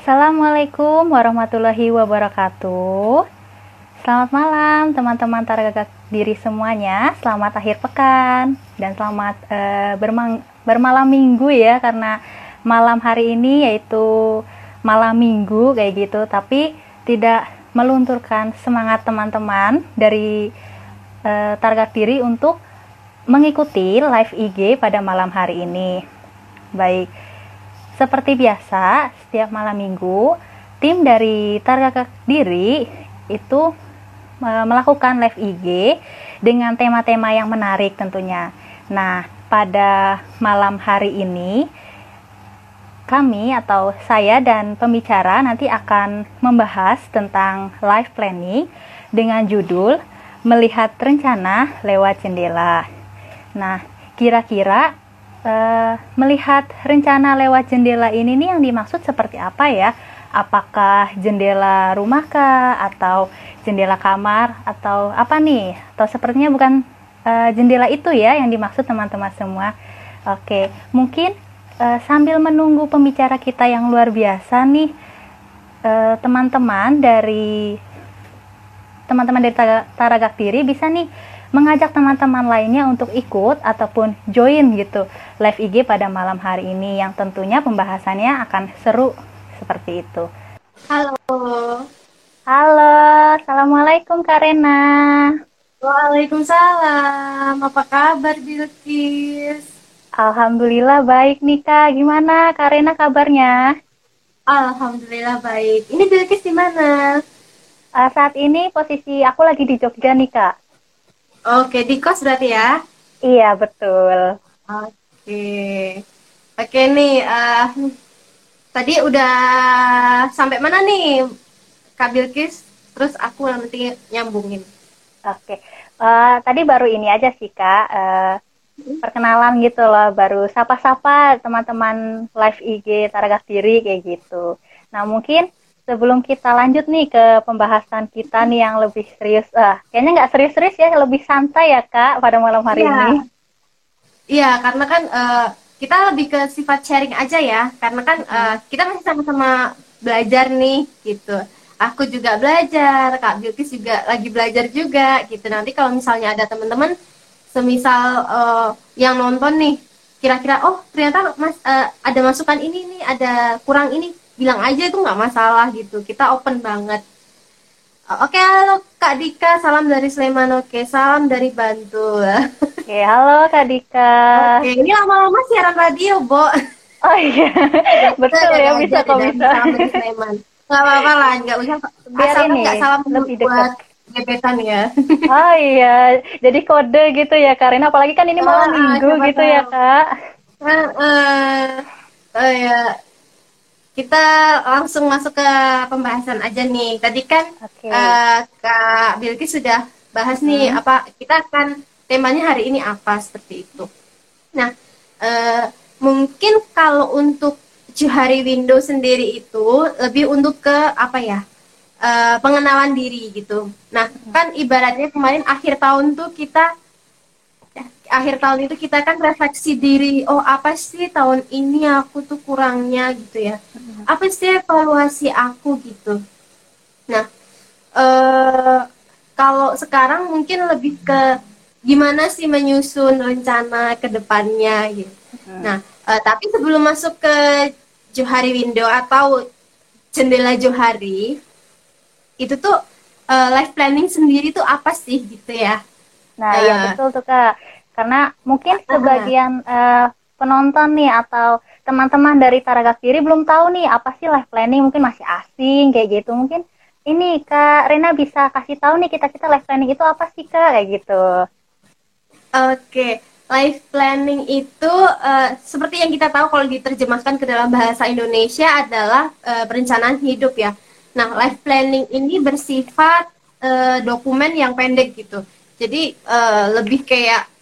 Assalamualaikum warahmatullahi wabarakatuh. Selamat malam teman-teman targa diri semuanya. Selamat akhir pekan dan selamat uh, bermalam minggu ya karena malam hari ini yaitu malam minggu kayak gitu. Tapi tidak melunturkan semangat teman-teman dari uh, targa diri untuk mengikuti live IG pada malam hari ini. Baik. Seperti biasa, setiap malam minggu, tim dari Targa Diri itu melakukan live IG dengan tema-tema yang menarik tentunya. Nah, pada malam hari ini kami atau saya dan pembicara nanti akan membahas tentang life planning dengan judul Melihat Rencana Lewat Jendela. Nah, kira-kira uh, melihat rencana lewat jendela ini nih yang dimaksud seperti apa ya? Apakah jendela rumah kah atau jendela kamar atau apa nih? Atau sepertinya bukan uh, jendela itu ya yang dimaksud teman-teman semua. Oke, mungkin uh, sambil menunggu pembicara kita yang luar biasa nih teman-teman uh, dari teman-teman dari Taragak Diri bisa nih mengajak teman-teman lainnya untuk ikut ataupun join gitu live IG pada malam hari ini yang tentunya pembahasannya akan seru seperti itu. Halo. Halo, Assalamualaikum Karena. Waalaikumsalam. Apa kabar Bilkis? Alhamdulillah baik nih Kak. Gimana Karena kabarnya? Alhamdulillah baik. Ini Bilkis di mana? Uh, saat ini posisi aku lagi di Jogja nih Kak. Oke, di kos berarti ya? Iya, betul. Oke. Oke nih, uh, tadi udah sampai mana nih Kak Bilkis? Terus aku nanti nyambungin. Oke. Uh, tadi baru ini aja sih, Kak. Uh, perkenalan gitu loh, baru sapa-sapa teman-teman live IG Taragas Diri kayak gitu. Nah, mungkin sebelum kita lanjut nih ke pembahasan kita nih yang lebih serius, ah kayaknya nggak serius-serius ya, lebih santai ya kak pada malam hari iya. ini. Iya, karena kan uh, kita lebih ke sifat sharing aja ya, karena kan uh, kita masih sama-sama belajar nih gitu. Aku juga belajar, Kak Bilkis juga lagi belajar juga gitu. Nanti kalau misalnya ada teman-teman semisal uh, yang nonton nih, kira-kira oh ternyata mas uh, ada masukan ini nih, ada kurang ini, bilang aja itu nggak masalah gitu kita open banget Oke, halo Kak Dika, salam dari Sleman. Oke, salam dari Bantul. Oke, halo Kak Dika. Oke, ini lama-lama siaran radio, Bo. Oh iya, betul ya, bisa kok bisa. Salam dari Sleman. Gak apa-apa lah, nggak usah. Biar asal ini, nggak salam lebih buat gebetan ya. Oh iya, jadi kode gitu ya Karina. Apalagi kan ini malam ah, minggu gitu tahu. ya Kak. Uh, uh, oh ya, kita langsung masuk ke pembahasan aja nih. Tadi kan okay. uh, eh, Kak Bilki sudah bahas nih hmm. apa kita akan temanya hari ini apa seperti itu. Nah, uh, mungkin kalau untuk Johari Window sendiri itu lebih untuk ke apa ya? Uh, pengenalan diri gitu. Nah, hmm. kan ibaratnya kemarin akhir tahun tuh kita akhir tahun itu kita kan refleksi diri oh apa sih tahun ini aku tuh kurangnya? gitu ya. Apa sih evaluasi aku? gitu. Nah eh, kalau sekarang mungkin lebih ke gimana sih menyusun rencana ke depannya gitu. Nah eh, tapi sebelum masuk ke Johari Window atau jendela Johari itu tuh uh, life planning sendiri tuh apa sih gitu ya? Nah uh, ya betul tuh kak karena mungkin sebagian uh, penonton nih atau teman-teman dari Taraga Kiri belum tahu nih apa sih life planning mungkin masih asing kayak gitu. Mungkin ini Kak Rena bisa kasih tahu nih kita kita life planning itu apa sih Kak? Kayak gitu. Oke okay. life planning itu uh, seperti yang kita tahu kalau diterjemahkan ke dalam bahasa Indonesia adalah uh, perencanaan hidup ya. Nah life planning ini bersifat uh, dokumen yang pendek gitu. Jadi uh, lebih kayak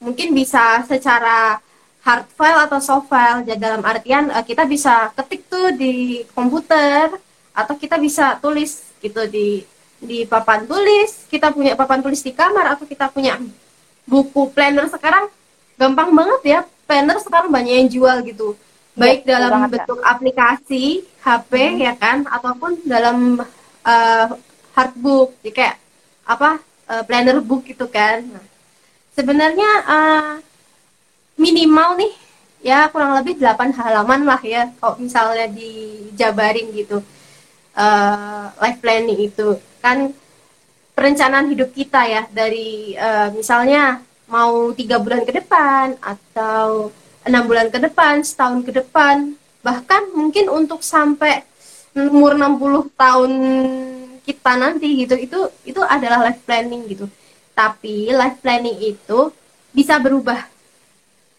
mungkin bisa secara hard file atau soft file. Jadi dalam artian uh, kita bisa ketik tuh di komputer atau kita bisa tulis gitu di di papan tulis. Kita punya papan tulis di kamar atau kita punya buku planner sekarang gampang banget ya. Planner sekarang banyak yang jual gitu. Baik ya, dalam banget, bentuk kak. aplikasi HP hmm. ya kan ataupun dalam uh, hardbook. Jadi kayak apa uh, planner book gitu kan. nah, sebenarnya uh, minimal nih ya kurang lebih 8 halaman lah ya kalau misalnya dijabarin gitu uh, life planning itu kan perencanaan hidup kita ya dari uh, misalnya mau tiga bulan ke depan atau enam bulan ke depan, setahun ke depan, bahkan mungkin untuk sampai umur 60 tahun kita nanti gitu, itu itu adalah life planning gitu. Tapi life planning itu bisa berubah.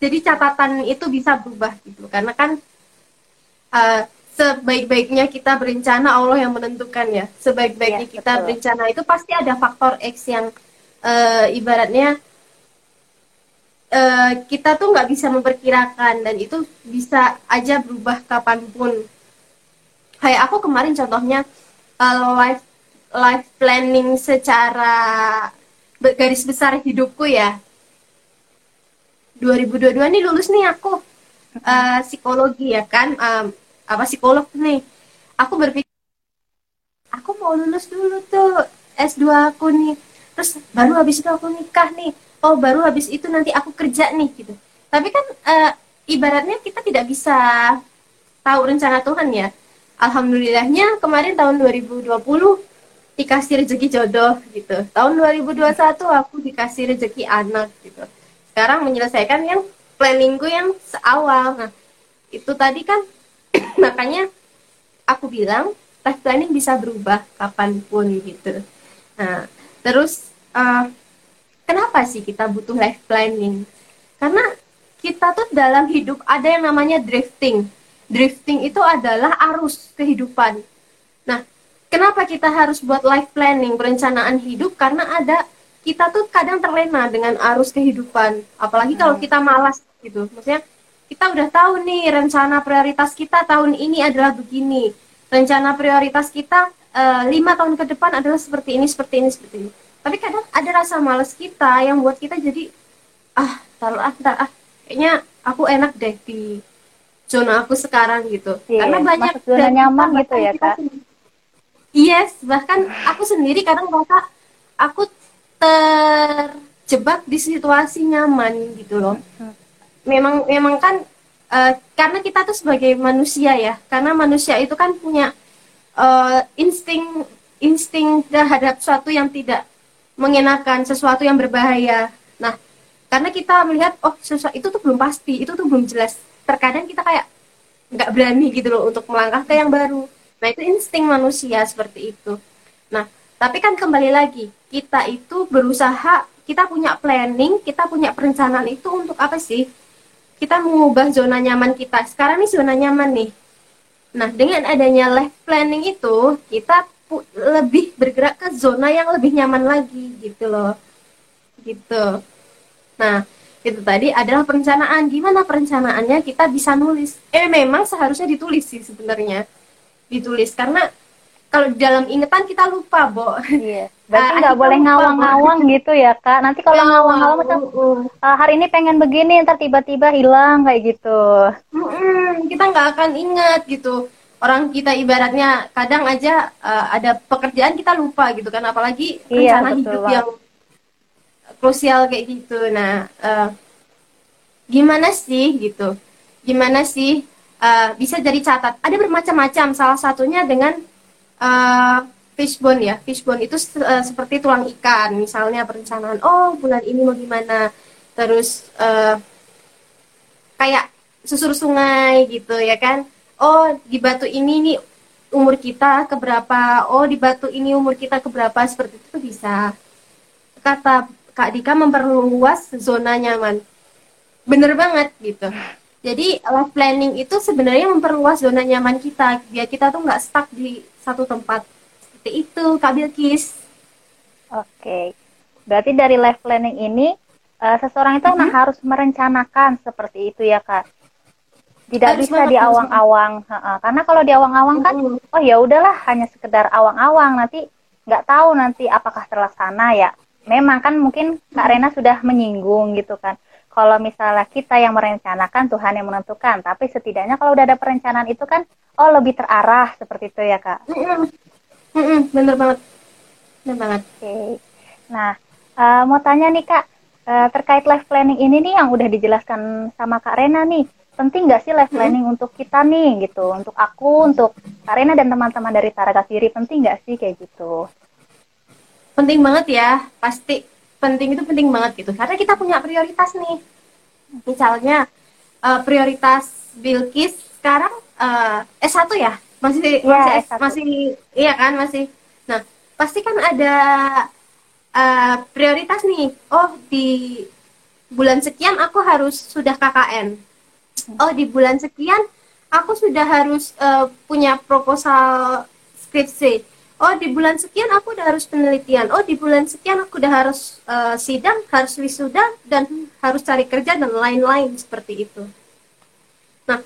Jadi catatan itu bisa berubah gitu. Karena kan uh, sebaik-baiknya kita berencana Allah yang menentukan ya. Sebaik-baiknya ya, kita berencana itu pasti ada faktor X yang uh, ibaratnya uh, kita tuh nggak bisa memperkirakan dan itu bisa aja berubah kapan pun. Kayak aku kemarin contohnya uh, life life planning secara garis besar hidupku ya. 2022 nih lulus nih aku uh, psikologi ya kan um, apa psikolog nih. Aku berpikir aku mau lulus dulu tuh S2 aku nih. Terus baru habis itu aku nikah nih oh baru habis itu nanti aku kerja nih gitu tapi kan uh, ibaratnya kita tidak bisa tahu rencana Tuhan ya alhamdulillahnya kemarin tahun 2020 dikasih rezeki jodoh gitu tahun 2021 aku dikasih rezeki anak gitu sekarang menyelesaikan yang planningku yang seawal nah itu tadi kan makanya aku bilang life planning bisa berubah kapan pun gitu nah terus uh, Kenapa sih kita butuh life planning? Karena kita tuh dalam hidup ada yang namanya drifting. Drifting itu adalah arus kehidupan. Nah, kenapa kita harus buat life planning, perencanaan hidup? Karena ada kita tuh kadang terlena dengan arus kehidupan. Apalagi kalau hmm. kita malas gitu. Maksudnya kita udah tahu nih rencana prioritas kita tahun ini adalah begini. Rencana prioritas kita uh, lima tahun ke depan adalah seperti ini, seperti ini, seperti ini tapi kadang ada rasa males kita yang buat kita jadi ah taruh ah ntar ah kayaknya aku enak deh di zona aku sekarang gitu yeah, karena banyak zona nyaman gitu ya kak yes bahkan aku sendiri kadang merasa aku terjebak di situasi nyaman gitu loh hmm. memang memang kan uh, karena kita tuh sebagai manusia ya karena manusia itu kan punya uh, insting insting terhadap sesuatu yang tidak mengenakan sesuatu yang berbahaya. Nah, karena kita melihat oh sesuatu itu tuh belum pasti, itu tuh belum jelas. Terkadang kita kayak nggak berani gitu loh untuk melangkah ke yang baru. Nah, itu insting manusia seperti itu. Nah, tapi kan kembali lagi, kita itu berusaha, kita punya planning, kita punya perencanaan itu untuk apa sih? Kita mengubah zona nyaman kita. Sekarang ini zona nyaman nih. Nah, dengan adanya life planning itu, kita lebih bergerak ke zona yang lebih nyaman lagi gitu loh gitu nah itu tadi adalah perencanaan gimana perencanaannya kita bisa nulis eh memang seharusnya ditulis sih sebenarnya ditulis karena kalau di dalam ingetan kita lupa, Bo. Iya. Berarti nggak boleh ngawang-ngawang gitu ya, Kak. Nanti kalau ngawang-ngawang macam uh, hari ini pengen begini, ntar tiba-tiba hilang kayak gitu. Mm-mm, kita nggak akan ingat gitu orang kita ibaratnya kadang aja uh, ada pekerjaan kita lupa gitu kan apalagi iya, rencana hidup yang krusial kayak gitu nah uh, gimana sih gitu gimana sih uh, bisa jadi catat. Ada bermacam-macam salah satunya dengan uh, fishbone ya. Fishbone itu uh, seperti tulang ikan misalnya perencanaan oh bulan ini mau gimana? Terus uh, kayak susur sungai gitu ya kan? Oh di batu ini nih umur kita keberapa? Oh di batu ini umur kita keberapa? Seperti itu bisa. Kata Kak Dika memperluas zona nyaman. Bener banget gitu jadi life planning itu sebenarnya memperluas zona nyaman kita. Biar kita tuh nggak stuck di satu tempat. Seperti itu Kak Bilkis. Oke. Berarti dari life planning ini uh, seseorang itu mm -hmm. harus merencanakan seperti itu ya Kak. Tidak Harus bisa di awang-awang karena kalau di awang-awang kan uh. oh ya udahlah hanya sekedar awang-awang. Nanti nggak tahu nanti apakah terlaksana ya. Memang kan mungkin kak Rena sudah menyinggung gitu kan kalau misalnya kita yang merencanakan Tuhan yang menentukan. Tapi setidaknya kalau udah ada perencanaan itu kan oh lebih terarah seperti itu ya kak. Mm -mm. Mm -mm, bener banget. Bener banget. Oke. Okay. nah uh, mau tanya nih kak uh, terkait life planning ini nih yang udah dijelaskan sama kak Rena nih. Penting nggak sih life planning hmm. untuk kita nih gitu? Untuk aku untuk kak Rena dan teman-teman dari Taraga Kiri penting nggak sih kayak gitu? Penting banget ya pasti penting itu penting banget gitu. Karena kita punya prioritas nih. Misalnya uh, prioritas Bilkis sekarang uh, S1 ya? Masih ya, masih S1. masih iya kan? Masih. Nah pasti kan ada uh, prioritas nih. Oh di bulan sekian aku harus sudah KKN oh di bulan sekian aku sudah harus uh, punya proposal skripsi oh di bulan sekian aku udah harus penelitian. Oh di bulan sekian aku udah harus uh, sidang harus wisuda dan harus cari kerja dan lain-lain seperti itu. Nah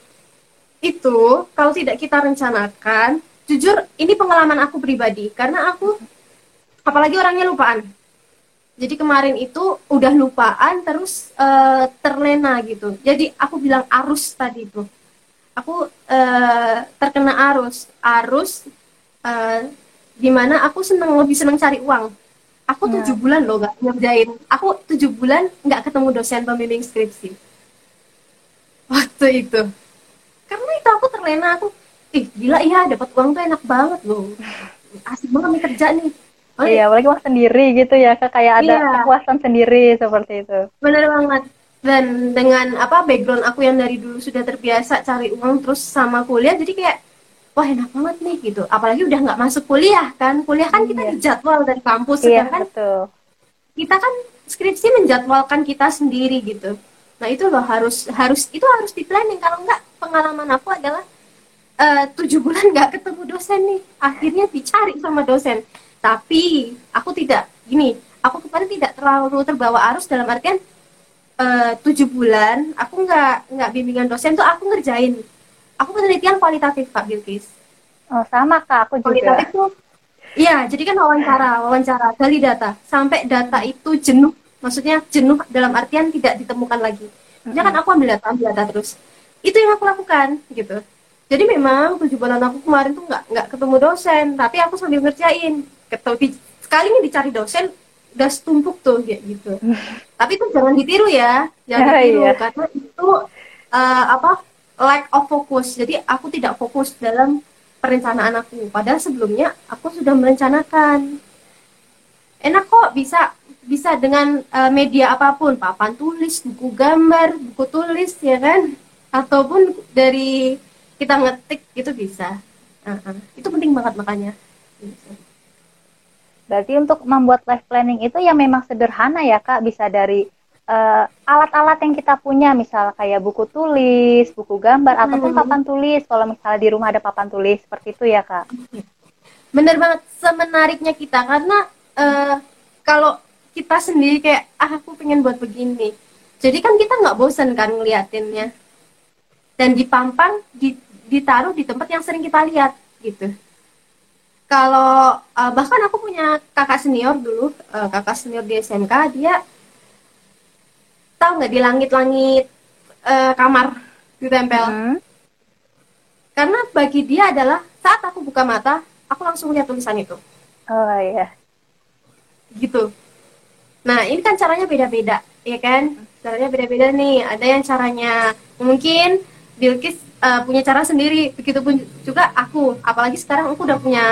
itu kalau tidak kita rencanakan jujur ini pengalaman aku pribadi. Karena aku apalagi orangnya lupaan. Jadi kemarin itu udah lupaan terus uh, terlena gitu. Jadi aku bilang arus tadi itu. Aku uh, terkena arus. Arus uh, di mana aku seneng lebih seneng cari uang aku ya. tujuh bulan loh gak ngerjain aku tujuh bulan nggak ketemu dosen pembimbing skripsi waktu itu karena itu aku terlena aku ih gila iya dapat uang tuh enak banget loh asik banget nih kerja nih Oh, iya, apalagi uang sendiri gitu ya, kayak ada iya. kepuasan sendiri seperti itu. Bener banget. Dan dengan apa background aku yang dari dulu sudah terbiasa cari uang terus sama kuliah, jadi kayak wah enak banget nih gitu. Apalagi udah nggak masuk kuliah kan. Kuliah kan kita iya. dijadwal dari kampus iya, kan. kita kan skripsi menjadwalkan kita sendiri gitu. Nah itu loh harus harus itu harus di planning kalau nggak pengalaman aku adalah eh, tujuh bulan nggak ketemu dosen nih. Akhirnya dicari sama dosen. Tapi aku tidak gini aku kemarin tidak terlalu terbawa arus dalam artian uh, tujuh bulan aku nggak nggak bimbingan dosen tuh aku ngerjain aku penelitian kualitatif Kak Bilkis. Oh, sama Kak, aku juga. Kualitatif tuh Iya, jadi kan wawancara, wawancara, gali data. Sampai data itu jenuh, maksudnya jenuh dalam artian tidak ditemukan lagi. Jadi kan aku ambil data, ambil data terus. Itu yang aku lakukan, gitu. Jadi memang tujuh bulan aku kemarin tuh nggak nggak ketemu dosen, tapi aku sambil ngerjain. Ketemu sekali ini dicari dosen, udah setumpuk tuh kayak gitu. tapi itu jangan ditiru ya, jangan ya, ditiru iya. karena itu uh, apa lack of focus. Jadi aku tidak fokus dalam perencanaan aku. Padahal sebelumnya aku sudah merencanakan. Enak kok bisa bisa dengan uh, media apa pun, papan tulis, buku gambar, buku tulis ya kan, ataupun dari kita ngetik itu bisa. Uh -huh. Itu penting banget makanya. Berarti untuk membuat life planning itu ya memang sederhana ya kak, bisa dari eh, alat-alat yang kita punya, misal kayak buku tulis, buku gambar, hmm. ataupun papan tulis. Kalau misalnya di rumah ada papan tulis, seperti itu ya kak. Bener banget, semenariknya kita karena uh, kalau kita sendiri kayak ah aku pengen buat begini, jadi kan kita nggak bosan kan ngeliatinnya dan dipampang, ditaruh di tempat yang sering kita lihat gitu. Kalau uh, bahkan aku punya kakak senior dulu, uh, kakak senior di SMK, dia tahu nggak di langit-langit uh, kamar ditempel hmm. karena bagi dia adalah saat aku buka mata aku langsung lihat tulisan itu. Oh iya. Gitu. Nah ini kan caranya beda-beda ya kan? Caranya beda-beda nih. Ada yang caranya mungkin Bilkis uh, punya cara sendiri. Begitupun juga aku. Apalagi sekarang aku udah punya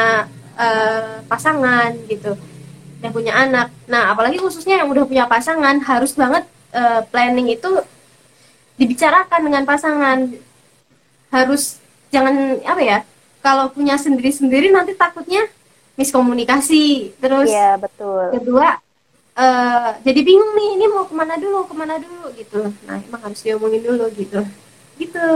uh, pasangan gitu. Udah punya anak. Nah apalagi khususnya yang udah punya pasangan harus banget uh, planning itu dibicarakan dengan pasangan. Harus jangan apa ya kalau punya sendiri-sendiri nanti takutnya miskomunikasi terus ya betul. kedua uh, jadi bingung nih ini mau ke mana dulu ke mana dulu gitu. Nah emang harus diomongin dulu gitu. Gitu.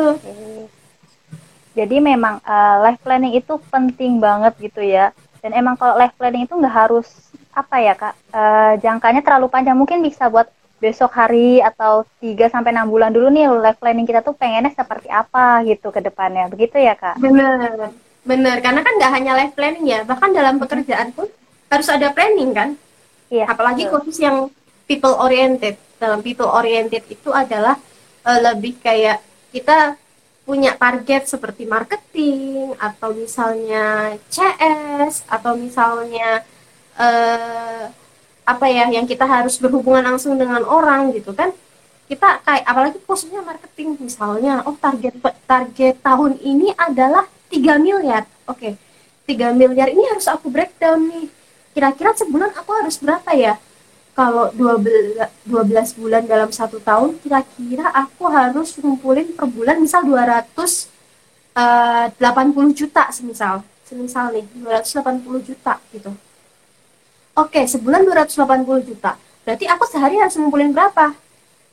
Jadi memang uh, life planning itu penting banget gitu ya. Dan emang kalau life planning itu nggak harus apa ya kak uh, jangkanya terlalu panjang. Mungkin bisa buat besok hari atau 3 sampai 6 bulan dulu nih life planning kita tuh pengennya seperti apa gitu ke depannya. Begitu ya, Kak? Bener. Bener, karena kan nggak hanya life planning ya, bahkan dalam pekerjaan pun harus ada planning kan? Iya. Apalagi betul. khusus yang people oriented. dalam people oriented itu adalah uh, lebih kayak kita punya target seperti marketing atau misalnya CS atau misalnya uh, apa ya yang kita harus berhubungan langsung dengan orang gitu kan. Kita kayak apalagi posisinya marketing misalnya oh target target tahun ini adalah 3 miliar. Oke okay. 3 miliar ini harus aku breakdown nih. Kira-kira sebulan aku harus berapa ya? Kalau 12, 12 bulan dalam satu tahun kira-kira aku harus ngumpulin per bulan misal 200 uh, 80 juta semisal. Semisal nih 280 juta gitu oke sebulan 280 juta. Berarti aku sehari harus ngumpulin berapa?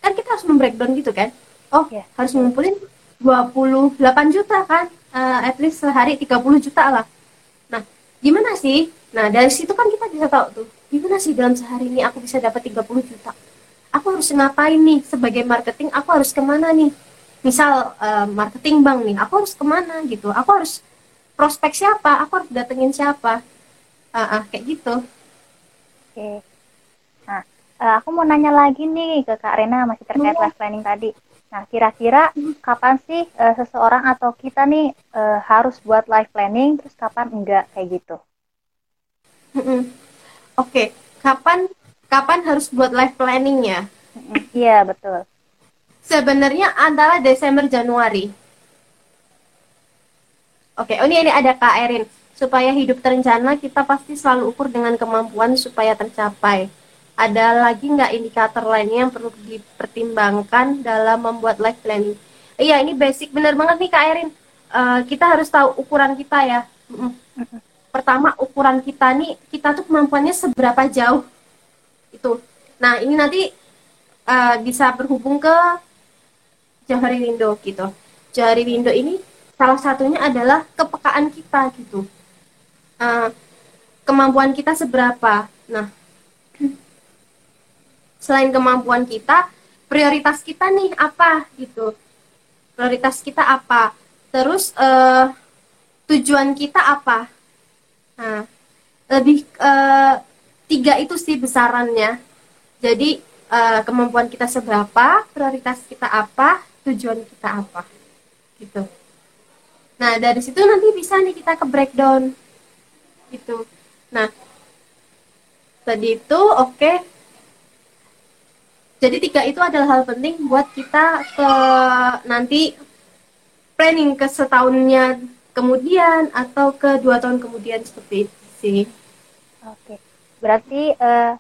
Kan kita harus membreakdown gitu kan? Oh ya harus ngumpulin 28 juta kan? Uh, at least sehari 30 juta lah. Nah gimana sih? Nah dari situ kan kita bisa tahu tuh gimana sih dalam sehari ini aku bisa dapat 30 juta? Aku harus ngapain nih? Sebagai marketing aku harus ke mana nih? Misal uh, marketing bank nih aku harus ke mana gitu? Aku harus prospek siapa? Aku harus datengin siapa? Uh, uh, kayak gitu oke okay. nah uh, aku mau nanya lagi nih ke kak Rena masih terkait life planning tadi nah kira-kira kapan sih uh, seseorang atau kita nih uh, harus buat life planning terus kapan enggak kayak gitu Oke, kapan kapan harus buat life planningnya? Iya betul. Sebenarnya antara Desember Januari. Oke, oh ini ini ada Kak Erin. Supaya hidup terencana kita pasti selalu ukur dengan kemampuan supaya tercapai. Ada lagi nggak indikator lainnya yang perlu dipertimbangkan dalam membuat life planning? Iya, ini basic. Bener banget nih Kak Erin. Uh, kita harus tahu ukuran kita ya. Pertama ukuran kita nih kita tuh kemampuannya seberapa jauh. Itu. Nah ini nanti uh, bisa berhubung ke Johari Window gitu. Johari Window ini salah satunya adalah kepekaan kita gitu uh, kemampuan kita seberapa? Nah selain kemampuan kita prioritas kita nih apa gitu? Prioritas kita apa? Terus uh, tujuan kita apa? Nah, lebih uh, tiga itu sih besarannya. Jadi uh, kemampuan kita seberapa, prioritas kita apa, tujuan kita apa, gitu. Nah dari situ nanti bisa nih kita ke breakdown, gitu. Nah tadi itu oke. Okay. Jadi tiga itu adalah hal penting buat kita ke nanti planning ke setahunnya kemudian atau ke dua tahun kemudian seperti itu sih. Oke, berarti uh,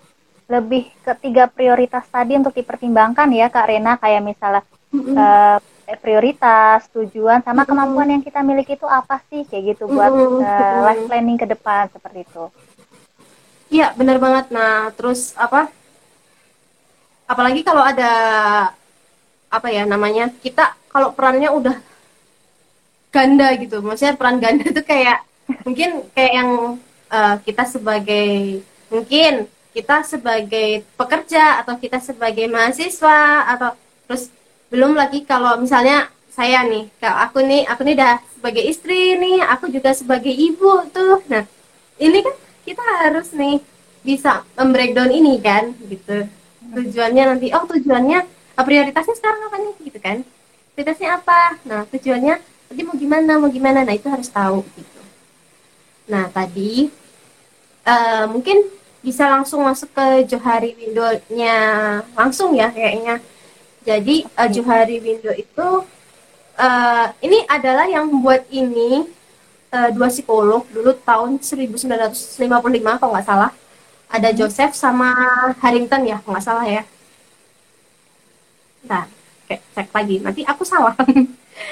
lebih ketiga prioritas tadi untuk dipertimbangkan ya Kak Rena kayak misalnya mm-hmm. uh, prioritas, tujuan, sama kemampuan yang kita miliki itu apa sih kayak gitu buat uh, life planning ke depan seperti itu. Iya benar banget. Nah terus apa? Apalagi kalau ada apa ya namanya kita kalau perannya udah ganda gitu maksudnya peran ganda itu kayak mungkin kayak yang uh, kita sebagai mungkin kita sebagai pekerja atau kita sebagai mahasiswa atau terus belum lagi kalau misalnya saya nih kalau aku nih aku nih udah sebagai istri nih aku juga sebagai ibu tuh. Nah ini kan kita harus nih bisa membreakdown ini kan gitu. Tujuannya nanti oh tujuannya prioritasnya sekarang apa nih gitu kan? Prioritasnya apa? Nah tujuannya nanti mau gimana mau gimana? Nah itu harus tahu gitu. Nah tadi uh, mungkin bisa langsung masuk ke Johari Window-nya langsung ya kayaknya jadi uh, Johari Window itu uh, ini adalah yang membuat ini uh, dua psikolog dulu tahun 1955 kalau nggak salah ada hmm. Joseph sama Harrington ya kalau nggak salah ya nah cek, cek lagi nanti aku salah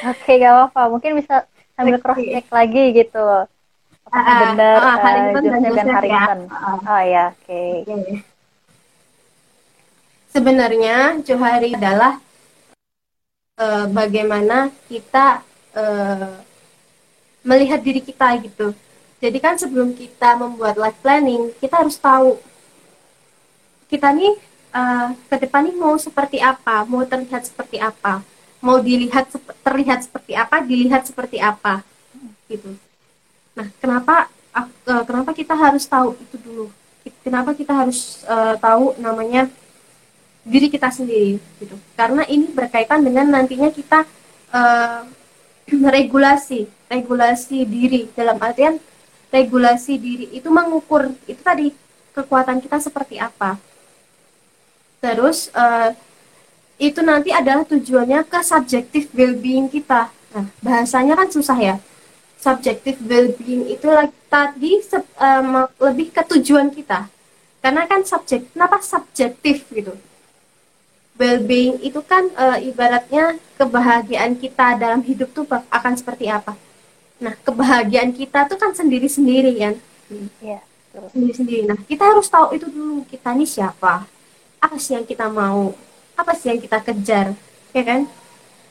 Oke, gak apa-apa. Mungkin bisa sambil cross check lagi gitu. Apakah uh, benar uh, Harrington uh, dan, dan Harrington? Ya. Oh ya, oke. Okay. Okay. Sebenarnya Johari adalah uh, bagaimana kita uh, melihat diri kita gitu. Jadi kan sebelum kita membuat life planning, kita harus tahu kita nih uh, ke depan nih mau seperti apa, mau terlihat seperti apa mau dilihat terlihat seperti apa dilihat seperti apa gitu nah kenapa kenapa kita harus tahu itu dulu kenapa kita harus uh, tahu namanya diri kita sendiri gitu. Karena ini berkaitan dengan nantinya kita uh, regulasi regulasi diri. Dalam artian regulasi diri itu mengukur itu tadi kekuatan kita seperti apa. Terus uh, itu nanti adalah tujuannya ke subjective well-being kita. Nah bahasanya kan susah ya. Subjective well-being itu tadi um, lebih ke tujuan kita. Karena kan subjek kenapa subjektif gitu well-being itu kan e, ibaratnya kebahagiaan kita dalam hidup tuh akan seperti apa. Nah, kebahagiaan kita tuh kan sendiri-sendiri kan. Iya. Sendiri-sendiri. Nah, kita harus tahu itu dulu kita ini siapa. Apa sih yang kita mau? Apa sih yang kita kejar? Ya kan?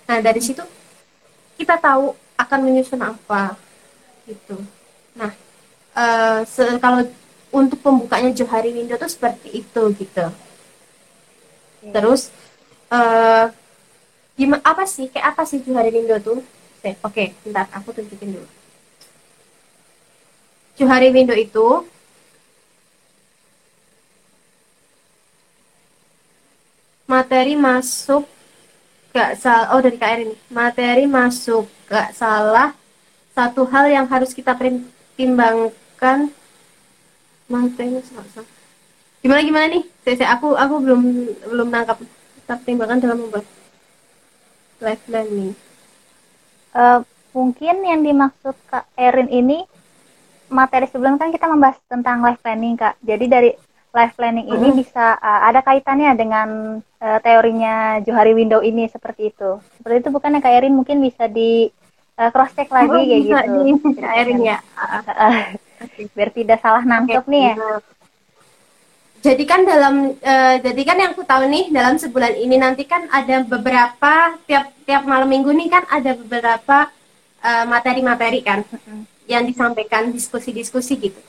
Nah, dari situ kita tahu akan menyusun apa gitu. Nah, e, kalau untuk pembukanya Johari Window tuh seperti itu gitu. Terus uh, gimana apa sih? Kayak apa sih Johari Window tuh? Oke, okay, bentar aku tunjukin dulu. Johari Window itu materi masuk gak salah oh dari KR ini. Materi masuk gak salah satu hal yang harus kita pertimbangkan materi masuk gimana gimana nih? Saya, saya aku aku belum belum nangkap pertimbangan dalam membuat life planning uh, mungkin yang dimaksud kak Erin ini materi sebelum kan kita membahas tentang life planning kak. Jadi dari life planning ini uh-huh. bisa uh, ada kaitannya dengan uh, teorinya Johari Window ini seperti itu. Seperti itu bukan ya kak Erin? Mungkin bisa di uh, cross check lagi oh, kayak gitu. di Erin ya. biar tidak salah nangkep okay. nih ya jadi kan dalam uh, jadi kan yang aku tahu nih dalam sebulan ini nanti kan ada beberapa tiap tiap malam minggu nih kan ada beberapa uh, materi-materi kan mm-hmm. yang disampaikan diskusi-diskusi gitu.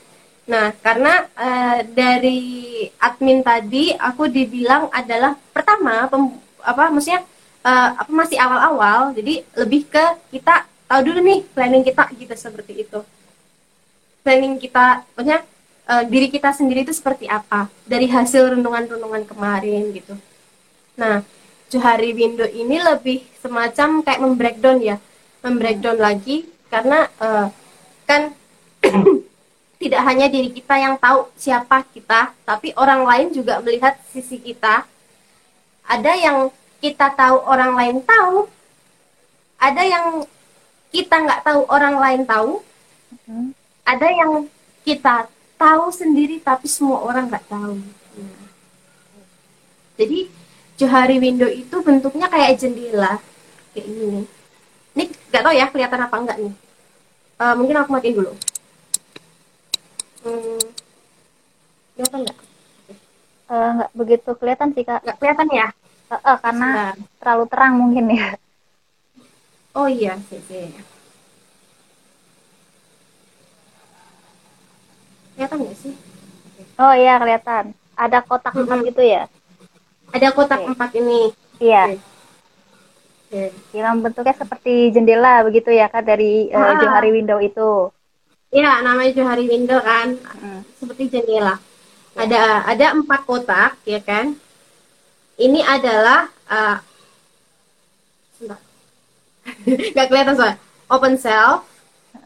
Nah karena uh, dari admin tadi aku dibilang adalah pertama pem, apa maksudnya uh, apa masih awal-awal jadi lebih ke kita tahu dulu nih planning kita gitu seperti itu planning kita maksudnya uh, diri kita sendiri itu seperti apa dari hasil renungan-renungan kemarin gitu. Nah, Johari Window ini lebih semacam kayak membreakdown ya, membreakdown hmm. lagi karena uh, kan tidak hanya diri kita yang tahu siapa kita, tapi orang lain juga melihat sisi kita. Ada yang kita tahu orang lain tahu, ada yang kita nggak tahu orang lain tahu, hmm. ada yang kita tahu sendiri tapi semua orang nggak tahu. Nah. Jadi Johari window itu bentuknya kayak jendela kayak ini nih. Ini nggak tahu ya kelihatan apa enggak nih. Uh, mungkin aku matiin dulu. Hmm, kelihatan nggak? Uh, nggak begitu kelihatan sih kak. Nggak kelihatan ya? Uh, uh, karena Sebentar. terlalu terang mungkin ya. Oh iya, sih, kelihatan nggak sih oh iya kelihatan ada kotak empat gitu ya ada kotak okay. empat ini iya okay. okay. yang bentuknya seperti jendela begitu ya kak dari uh, ah. Johari Window itu Iya, namanya Johari Window kan, hmm. seperti jendela. Ya. Ada ada empat kotak, ya kan? Ini adalah uh, nggak kelihatan soalnya. Open self.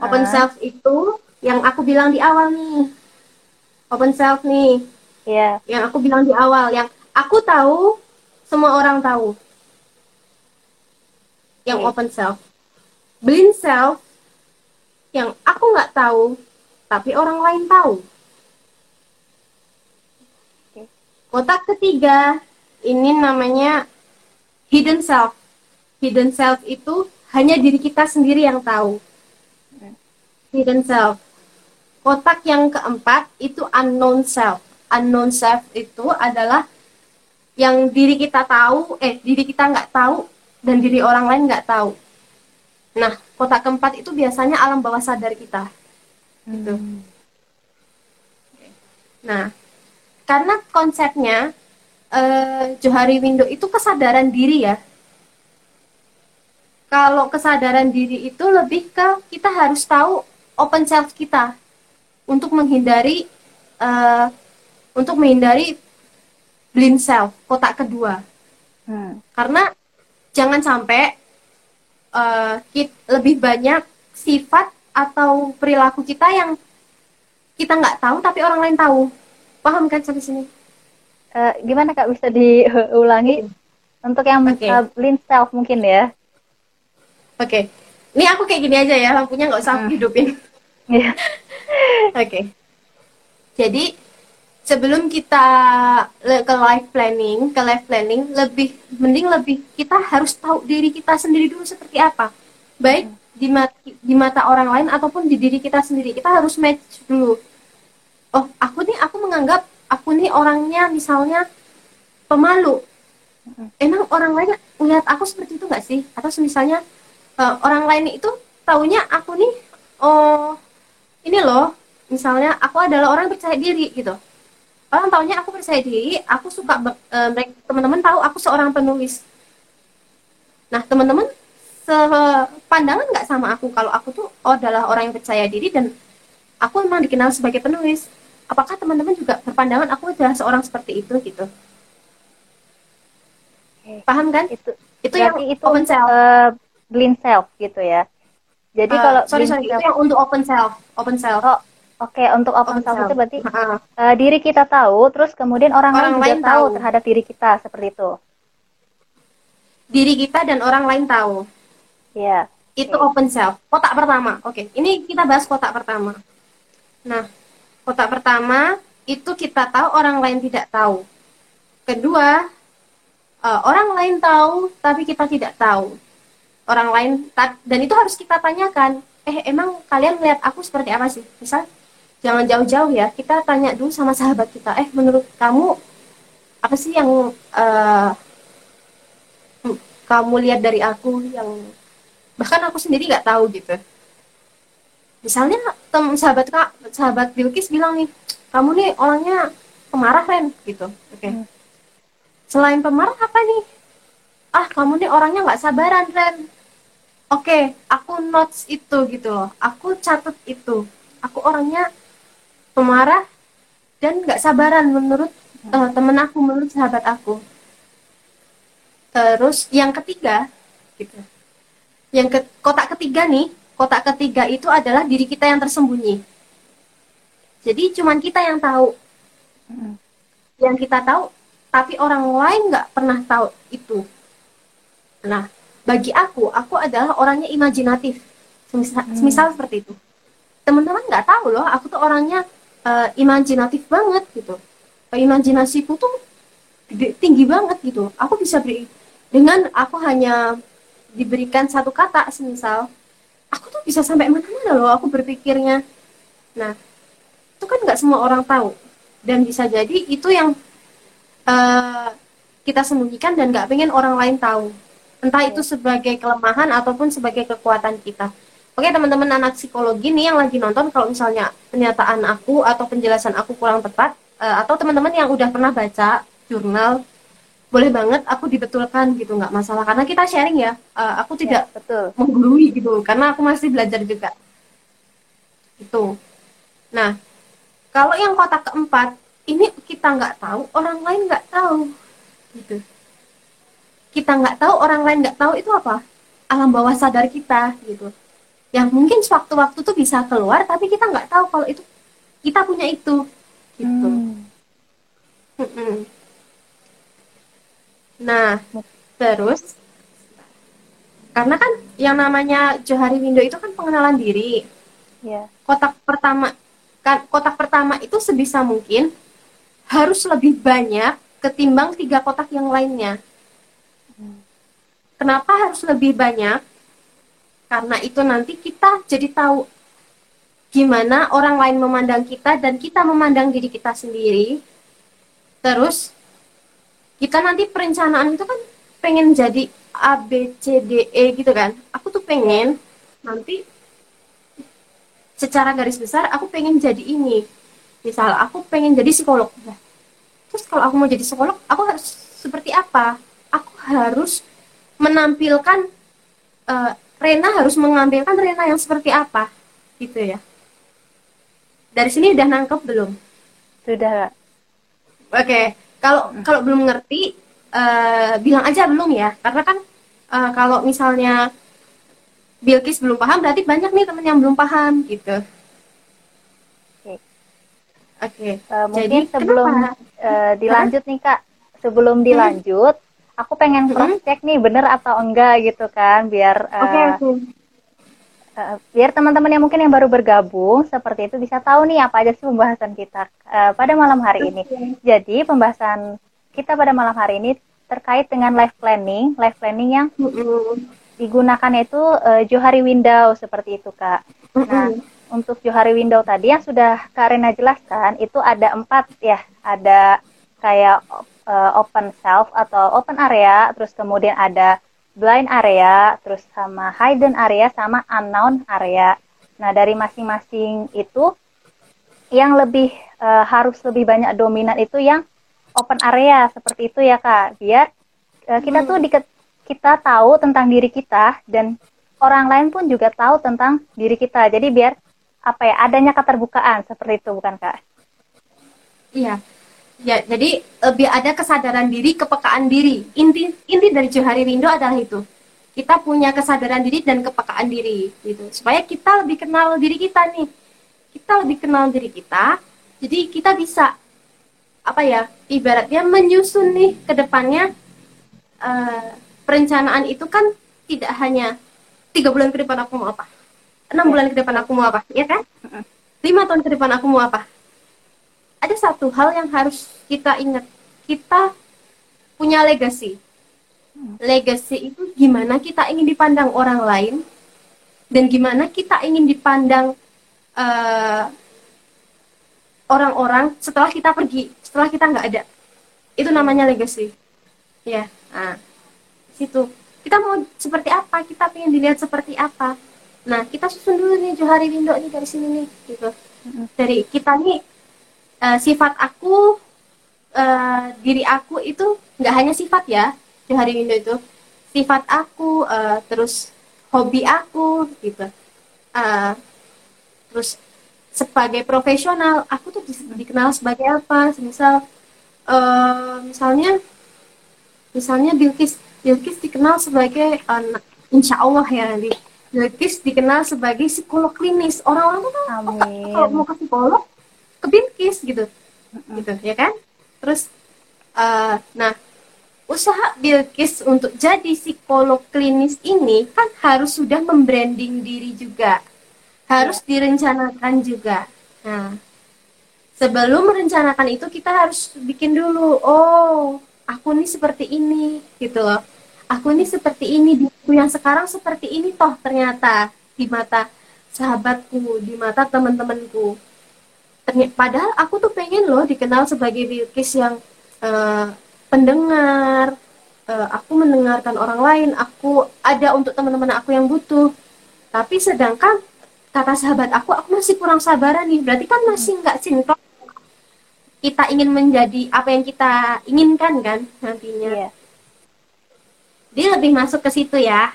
Open uh. self itu yang aku bilang di awal nih open self nih. Yeah. yang aku bilang di awal yang aku tahu semua orang tahu. Yang okay. open self. Blind self yang aku nggak tahu tapi orang lain tahu. Okay. kotak ketiga ini namanya hidden self. Hidden self itu hanya diri kita sendiri yang tahu. Hidden self Kotak yang keempat itu unknown self. Unknown self itu adalah yang diri kita tahu, eh diri kita nggak tahu dan diri orang lain nggak tahu. Nah, kotak keempat itu biasanya alam bawah sadar kita. Gitu. Hmm. Nah, karena konsepnya eh, Johari Window itu kesadaran diri ya. Kalau kesadaran diri itu lebih ke kita harus tahu open self kita untuk menghindari uh, untuk menghindari blind self, kotak kedua. Hmm. Karena jangan sampai uh, kit, lebih banyak sifat atau perilaku kita yang kita nggak tahu tapi orang lain tahu. Paham kan sampai sini? Uh, gimana kak bisa diulangi hmm. untuk yang okay. uh, blind self mungkin ya? Oke, okay. ini aku kayak gini aja ya, lampunya nggak usah hmm. hidupin. Yeah. Oke. Okay. Jadi sebelum kita ke life planning, ke life planning lebih mending lebih kita harus tahu diri kita sendiri dulu seperti apa. Baik di mata, di mata orang lain ataupun di diri kita sendiri. Kita harus match dulu. Oh, aku nih aku menganggap aku nih orangnya misalnya pemalu. Emang orang lain melihat aku seperti itu nggak sih? Atau misalnya uh, orang lain itu taunya aku nih oh ini loh, misalnya aku adalah orang percaya diri gitu. Orang taunya aku percaya diri aku suka uh, teman-teman tahu aku seorang penulis. Nah teman-teman sepandangan nggak sama aku kalau aku tuh oh, adalah orang yang percaya diri dan aku memang dikenal sebagai penulis. Apakah teman-teman juga berpandangan aku adalah seorang seperti itu gitu? Paham kan? Itu itu yang itu open self. uh, blind self gitu ya jadi uh, kalau sorry sorry self, itu yang untuk open self open self oh Oke, untuk open, self, itu berarti uh, uh, diri kita tahu, terus kemudian orang, orang lain, lain juga tahu. terhadap diri kita seperti itu. Diri kita dan orang lain tahu. Iya. Yeah. Itu okay. open self. Kotak pertama. Oke, okay. ini kita bahas kotak pertama. Nah, kotak pertama itu kita tahu orang lain tidak tahu. Kedua, uh, orang lain tahu tapi kita tidak tahu. Orang lain dan itu harus kita tanyakan. Eh, emang kalian melihat aku seperti apa sih? Misal jangan jauh-jauh ya kita tanya dulu sama sahabat kita eh menurut kamu apa sih yang uh, kamu lihat dari aku yang bahkan aku sendiri nggak tahu gitu misalnya tem sahabat kak sahabat Bilkis bilang nih kamu nih orangnya pemarah Ren gitu oke okay. hmm. selain pemarah apa nih ah kamu nih orangnya nggak sabaran Ren oke okay, aku notes itu gitu loh. Aku catat itu. Aku orangnya pemarah dan nggak sabaran menurut uh, temen aku menurut sahabat aku. Terus yang ketiga gitu. Yang ke kotak ketiga nih kotak ketiga itu adalah diri kita yang tersembunyi. Jadi cuman kita yang tahu. Hmm. yang kita tahu tapi orang lain nggak pernah tahu itu. Nah bagi aku aku adalah orangnya imajinatif. Semisal, hmm. semisal seperti itu. Teman-teman nggak tahu loh aku tuh orangnya uh, imajinatif banget gitu. Imajinasiku tuh tinggi banget gitu. Aku bisa beri dengan aku hanya diberikan satu kata semisal aku tuh bisa sampai mana-mana loh aku berpikirnya. Nah itu kan nggak semua orang tahu. Dan bisa jadi itu yang uh, kita sembunyikan dan nggak pengen orang lain tahu entah itu sebagai kelemahan ataupun sebagai kekuatan kita. Oke teman-teman anak psikologi nih yang lagi nonton kalau misalnya pernyataan aku atau penjelasan aku kurang tepat uh, atau teman-teman yang udah pernah baca jurnal boleh banget aku dibetulkan gitu nggak masalah. Karena kita sharing ya uh, aku ya, tidak ya, betul. menggurui gitu karena aku masih belajar juga. Itu nah kalau yang kotak keempat ini kita nggak tahu orang lain nggak tahu gitu kita nggak tahu orang lain nggak tahu itu apa alam bawah sadar kita gitu yang mungkin sewaktu-waktu tuh bisa keluar tapi kita nggak tahu kalau itu kita punya itu gitu hmm. nah terus karena kan yang namanya Johari Window itu kan pengenalan diri yeah. kotak pertama kan kotak pertama itu sebisa mungkin harus lebih banyak ketimbang tiga kotak yang lainnya. Kenapa harus lebih banyak karena itu nanti kita jadi tahu gimana orang lain memandang kita dan kita memandang diri kita sendiri. Terus kita nanti perencanaan itu kan pengen jadi A B C D E gitu kan. Aku tuh pengen nanti secara garis besar aku pengen jadi ini. Misal aku pengen jadi psikolog. Terus kalau aku mau jadi psikolog, aku harus seperti apa? Aku harus menampilkan uh, Rena harus mengambilkan Rena yang seperti apa gitu ya dari sini udah nangkep belum sudah oke okay. kalau kalau belum ngerti uh, bilang aja belum ya karena kan uh, kalau misalnya Bilkis belum paham berarti banyak nih teman yang belum paham gitu oke okay. uh, mungkin Jadi, sebelum uh, dilanjut nih kak sebelum hmm. dilanjut hmm. Aku pengen cross check nih bener atau enggak gitu kan biar uh, okay, okay. Uh, biar teman-teman yang mungkin yang baru bergabung seperti itu bisa tahu nih apa aja sih pembahasan kita uh, pada malam hari ini. Jadi pembahasan kita pada malam hari ini terkait dengan life planning, life planning yang digunakan itu uh, Johari Window seperti itu kak. Nah untuk Johari Window tadi yang sudah Kak Rena jelaskan itu ada empat ya, ada kayak uh, open self atau open area, terus kemudian ada blind area, terus sama hidden area, sama unknown area. Nah dari masing-masing itu yang lebih uh, harus lebih banyak dominan itu yang open area seperti itu ya kak, biar uh, kita tuh di, kita tahu tentang diri kita dan orang lain pun juga tahu tentang diri kita. Jadi biar apa ya adanya keterbukaan seperti itu bukan kak? Iya, Ya, jadi lebih ada kesadaran diri, kepekaan diri. Inti inti dari Johari Windo adalah itu. Kita punya kesadaran diri dan kepekaan diri gitu. Supaya kita lebih kenal diri kita nih. Kita lebih kenal diri kita. Jadi kita bisa apa ya? Ibaratnya menyusun nih ke depannya uh, perencanaan itu kan tidak hanya tiga bulan ke depan aku mau apa, enam bulan ke depan aku mau apa, ya kan? Lima tahun ke depan aku mau apa, ada satu hal yang harus kita ingat. Kita punya legacy. Legacy itu gimana kita ingin dipandang orang lain dan gimana kita ingin dipandang eh, orang-orang setelah kita pergi, setelah kita nggak ada. Itu namanya legacy. Ya, nah, situ. Kita mau seperti apa? Kita ingin dilihat seperti apa? Nah, kita susun dulu nih Johari Windo nih dari sini nih, gitu. Dari kita nih uh, sifat aku uh, diri aku itu nggak hanya sifat ya di hari Indo itu. Sifat aku uh, terus hobi aku gitu. Uh, terus sebagai profesional aku tuh dikenal sebagai apa? Misal uh, misalnya misalnya Bilkis Bilkis dikenal sebagai uh, insya Allah ya nanti. Bilkis dikenal sebagai psikolog klinis. Orang-orang tuh kalau mau ke psikolog ke Bilkis gitu. Gitu ya kan? Terus uh, nah usaha Bilkis untuk jadi psikolog klinis ini kan harus sudah membranding diri juga. Harus ya. direncanakan juga. Nah sebelum merencanakan itu kita harus bikin dulu oh aku nih seperti ini gitu loh. Aku nih seperti ini aku yang sekarang seperti ini toh ternyata di mata sahabatku di mata teman-temanku padahal aku tuh pengen loh dikenal sebagai Bilkis yang uh, pendengar uh, aku mendengarkan orang lain aku ada untuk teman-teman aku yang butuh. Tapi sedangkan kata sahabat aku aku masih kurang sabaran nih. Berarti kan masih nggak sinkron. Kita ingin menjadi apa yang kita inginkan kan nantinya. Yeah. dia lebih masuk ke situ ya.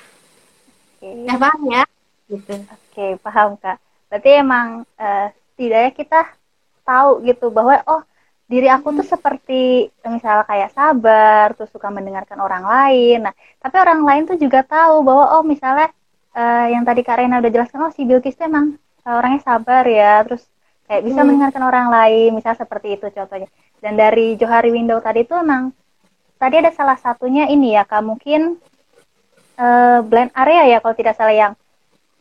Okay. ya paham ya. Gitu. Oke okay, paham kak. Berarti emang uh, setidaknya kita tahu gitu bahwa oh diri aku tuh seperti misalnya kayak sabar terus suka mendengarkan orang lain. Nah tapi orang lain tuh juga tahu bahwa oh misalnya uh, yang tadi Kak Rena udah jelaskan oh si Bilkis tuh emang uh, orangnya sabar ya terus kayak bisa hmm. mendengarkan orang lain misalnya seperti itu contohnya. Dan dari Johari Window tadi tuh emang tadi ada salah satunya ini ya kak mungkin uh, blend area ya kalau tidak salah yang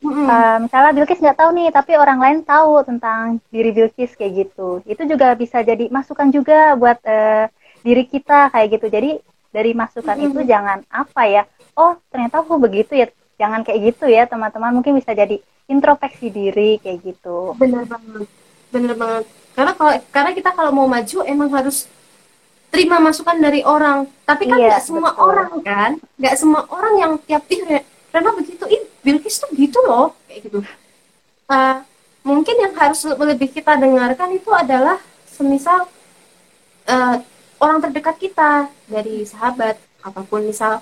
Mm-hmm. Uh, misalnya Bilkis nggak tahu nih, tapi orang lain tahu tentang diri Bilkis kayak gitu. Itu juga bisa jadi masukan juga buat uh, diri kita kayak gitu. Jadi dari masukan mm-hmm. itu jangan apa ya, oh ternyata aku begitu ya. Jangan kayak gitu ya teman-teman. Mungkin bisa jadi introspeksi diri kayak gitu. Bener banget, bener banget. Karena kalau karena kita kalau mau maju emang harus terima masukan dari orang. Tapi kan nggak iya, semua betul. orang kan, nggak semua orang yang tiap ih Rena begitu, ih Bilkis tuh gitu loh, kayak gitu. Uh, mungkin yang harus lebih kita dengarkan itu adalah semisal uh, orang terdekat kita dari sahabat apa pun misal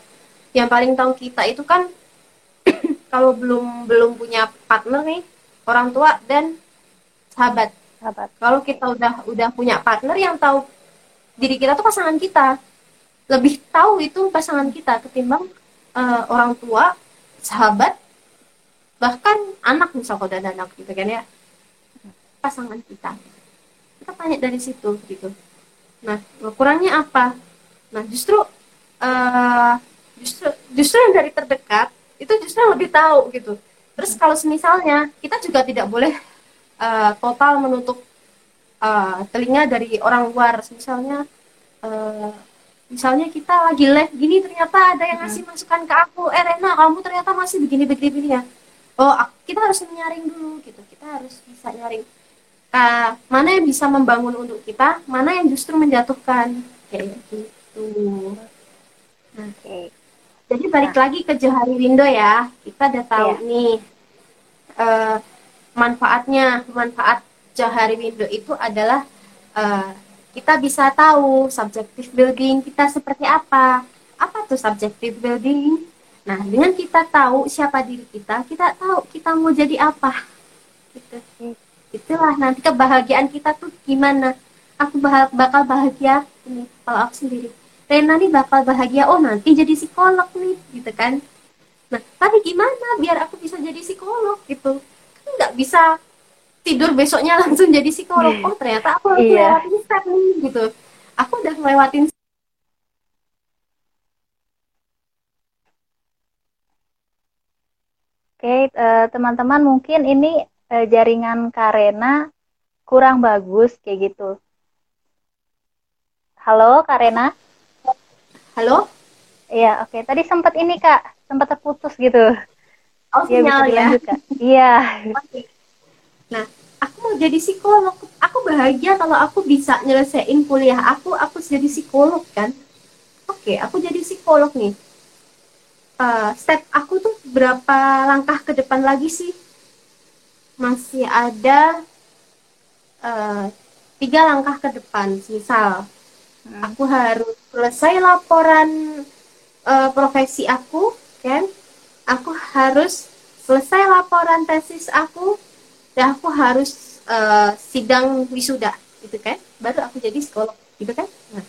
yang paling tahu kita itu kan kalau belum belum punya partner nih orang tua dan sahabat sahabat kalau kita udah udah punya partner yang tahu diri kita tuh pasangan kita lebih tahu itu pasangan kita ketimbang uh, orang tua sahabat bahkan anak misal kalau ada anak gitu kan ya pasangan kita. Kita tanya dari situ gitu. Nah kurangnya apa? Nah justru uh, justru justru yang dari terdekat itu justru yang lebih tahu gitu. Terus kalau misalnya kita juga tidak boleh uh, total menutup uh, telinga dari orang luar. Misalnya misalnya kita lagi live gini ternyata ada yang ngasih masukan ke aku eh Rena kamu ternyata masih begini begini begini ya oh kita harus menyaring dulu gitu kita harus bisa nyaring uh, mana yang bisa membangun untuk kita mana yang justru menjatuhkan kayak gitu nah, okay. jadi balik nah. lagi ke Johari Windo ya kita udah tahu yeah. nih uh, manfaatnya manfaat Johari Windo itu adalah uh, kita bisa tahu subjective building kita seperti apa. Apa tuh subjective building? Nah, dengan kita tahu siapa diri kita, kita tahu kita mau jadi apa. Gitu. Itulah nanti kebahagiaan kita tuh gimana. Aku bakal bahagia ini kalau aku sendiri. Rena nih bakal bahagia, oh nanti jadi psikolog nih, gitu kan. Nah, tapi gimana biar aku bisa jadi psikolog gitu? Kan nggak bisa tidur besoknya langsung jadi psikolog oh ternyata aku harus iya. lewatin step nih gitu aku udah ngelewatin Oke, okay, uh, eh, teman-teman mungkin ini uh, jaringan Karena kurang bagus kayak gitu. Halo Karena? Halo? Iya, oke. Okay. Tadi sempat ini Kak, sempat terputus gitu. Oh, ya, sinyal ya. Iya. Nah, aku mau jadi psikolog. Aku bahagia kalau aku bisa nyelesain kuliah aku, aku jadi psikolog kan. Oke, aku jadi psikolog nih. Uh, step aku tuh berapa langkah ke depan lagi sih? Masih ada uh, tiga langkah ke depan. Misal, hmm. aku harus selesai laporan uh, profesi aku, kan? Aku harus selesai laporan tesis aku, dan aku harus uh, sidang wisuda gitu kan? Baru aku jadi psikolog gitu kan? Nah.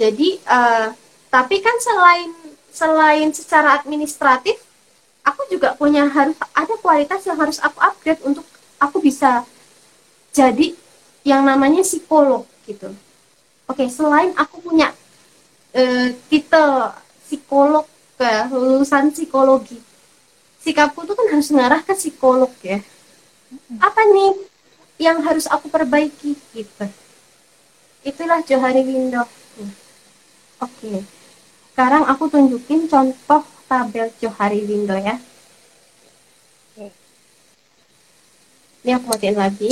jadi uh, tapi kan selain selain secara administratif aku juga punya harus ada kualitas yang harus aku upgrade untuk aku bisa jadi yang namanya psikolog gitu. Oke selain aku punya uh, titel psikolog ke lulusan psikologi sikapku tuh kan harus mengarah ke psikolog ya. Apa nih yang harus aku perbaiki gitu? Itulah Johari Window oke okay. sekarang aku tunjukin contoh tabel Johari Window ya. Ini aku matiin lagi.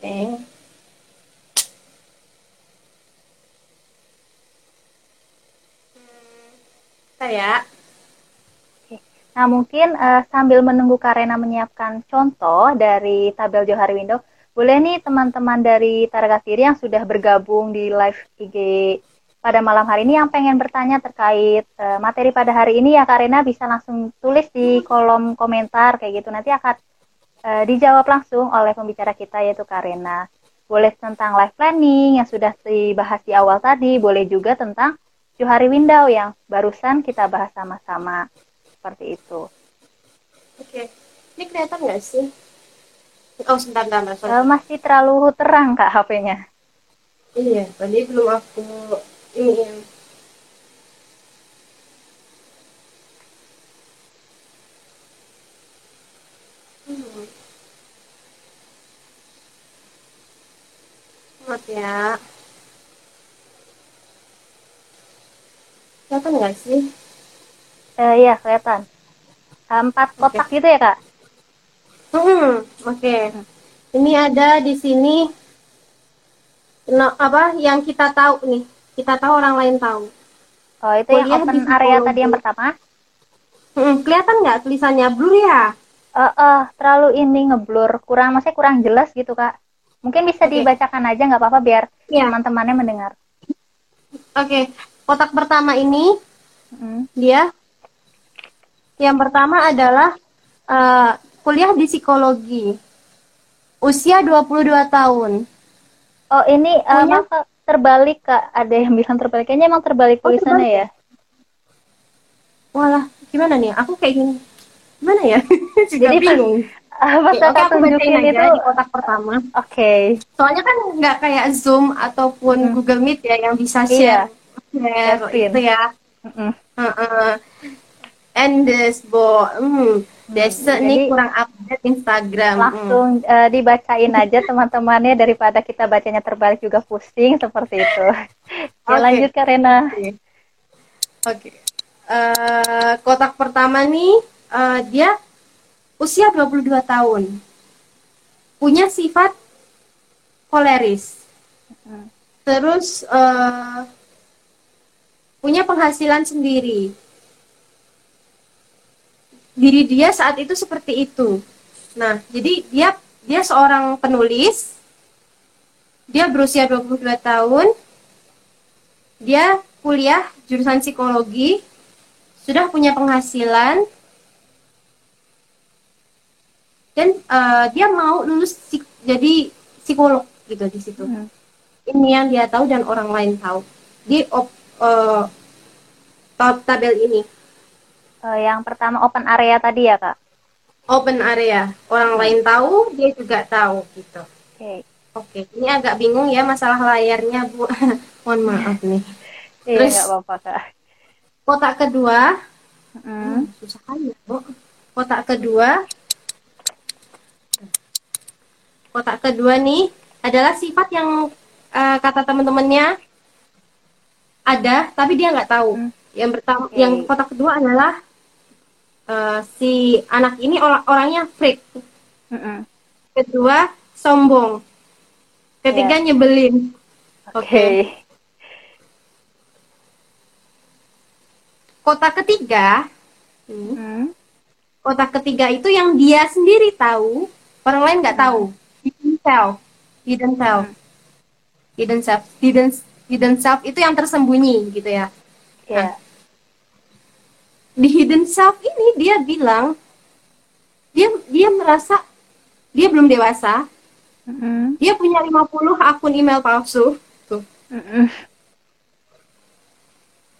Oke. Okay. saya Nah, mungkin uh, sambil menunggu Karena menyiapkan contoh dari tabel Johari Window, boleh nih teman-teman dari Taragafiri yang sudah bergabung di live IG pada malam hari ini yang pengen bertanya terkait uh, materi pada hari ini ya Karena bisa langsung tulis di kolom komentar kayak gitu. Nanti akan uh, dijawab langsung oleh pembicara kita yaitu Karena. Boleh tentang live planning yang sudah dibahas di awal tadi, boleh juga tentang Johari Window yang barusan kita bahas sama-sama seperti itu. Oke, ini kelihatan nggak sih? Oh, sebentar, sebentar, Uh, masih terlalu terang kak HP-nya. Iya, tadi belum aku ini. Hmm. Maaf ya. Kelihatan nggak sih? Eh, iya kelihatan. Empat kotak okay. gitu ya kak? Hmm, oke. Okay. Ini ada di sini no, apa yang kita tahu nih. Kita tahu orang lain tahu. Oh itu Kuliah yang open area tadi yang pertama? Hmm, kelihatan nggak tulisannya blur ya? Eh, uh, uh, terlalu ini ngeblur, kurang maksudnya kurang jelas gitu kak. Mungkin bisa okay. dibacakan aja nggak apa-apa biar yeah. teman-temannya mendengar. Oke, okay. kotak pertama ini hmm. dia yang pertama adalah uh, kuliah di psikologi. Usia 22 tahun. Oh ini uh, terbalik kak, ada yang bilang terbalik. Kayaknya emang terbalik oh, tulisannya ya. Walah, gimana nih? Aku kayak gini. Gimana ya? Juga Jadi bingung. Pas uh, okay, aku tunjukin itu di kotak pertama. Oke. Okay. Soalnya kan nggak kayak Zoom ataupun hmm. Google Meet ya yang bisa share, iya. share itu ya. Mm -mm. Uh -uh. Endes, Bo. Hmm. Desa hmm, nih kurang update Instagram. Langsung hmm. uh, dibacain aja teman-temannya daripada kita bacanya terbalik juga pusing seperti itu. ya okay. lanjut Karena. Oke. Okay. Okay. Uh, eh, kotak pertama nih uh, dia usia 22 tahun. Punya sifat koleris. Hmm. Terus uh, punya penghasilan sendiri diri dia saat itu seperti itu. Nah, jadi dia dia seorang penulis. Dia berusia 22 tahun. Dia kuliah jurusan psikologi. Sudah punya penghasilan. Dan uh, dia mau lulus psik jadi psikolog gitu di situ. Hmm. Ini yang dia tahu dan orang lain tahu. Di op, uh, tabel ini Uh, yang pertama open area tadi ya kak? Open area, orang lain tahu, dia juga tahu gitu. Oke. Okay. Oke, okay. ini agak bingung ya masalah layarnya bu. Mohon maaf nih. Iya, Terus apa-apa kak. Kotak kedua, hmm. susah kan ya bu. Kotak kedua, kotak kedua nih adalah sifat yang uh, kata teman-temannya ada, tapi dia nggak tahu. Hmm. Yang pertama, okay. yang kotak kedua adalah uh, si anak ini or orangnya freak. Mm -hmm. Kedua, sombong. Ketiga, yeah. nyebelin. Oke. Okay. okay. Kota ketiga, mm. kota ketiga itu yang dia sendiri tahu, orang lain nggak tahu. Hidden self, hidden self, hidden self, hidden hidden self itu yang tersembunyi gitu ya. Yeah. Nah, di hidden self ini dia bilang dia dia merasa dia belum dewasa mm-hmm. dia punya 50 akun email palsu tuh mm-hmm.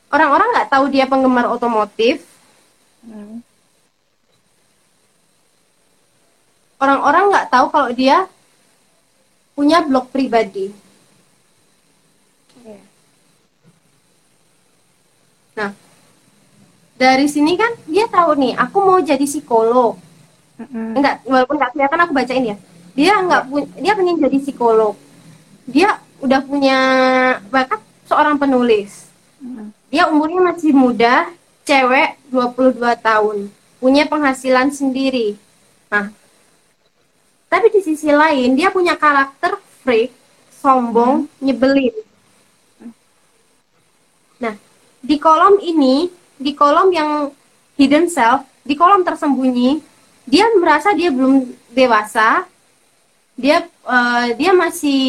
orang-orang nggak tahu dia penggemar otomotif mm. orang-orang nggak tahu kalau dia punya blog pribadi yeah. nah dari sini kan dia tahu nih aku mau jadi psikolog. Mm-hmm. enggak walaupun nggak kelihatan aku bacain ya dia nggak punya dia pengen jadi psikolog. Dia udah punya bakat seorang penulis. Mm-hmm. dia umurnya masih muda cewek 22 tahun. Punya penghasilan sendiri. Nah tapi di sisi lain dia punya karakter freak sombong mm-hmm. nyebelin. Nah di kolom ini di kolom yang hidden self, di kolom tersembunyi, dia merasa dia belum dewasa, dia uh, dia masih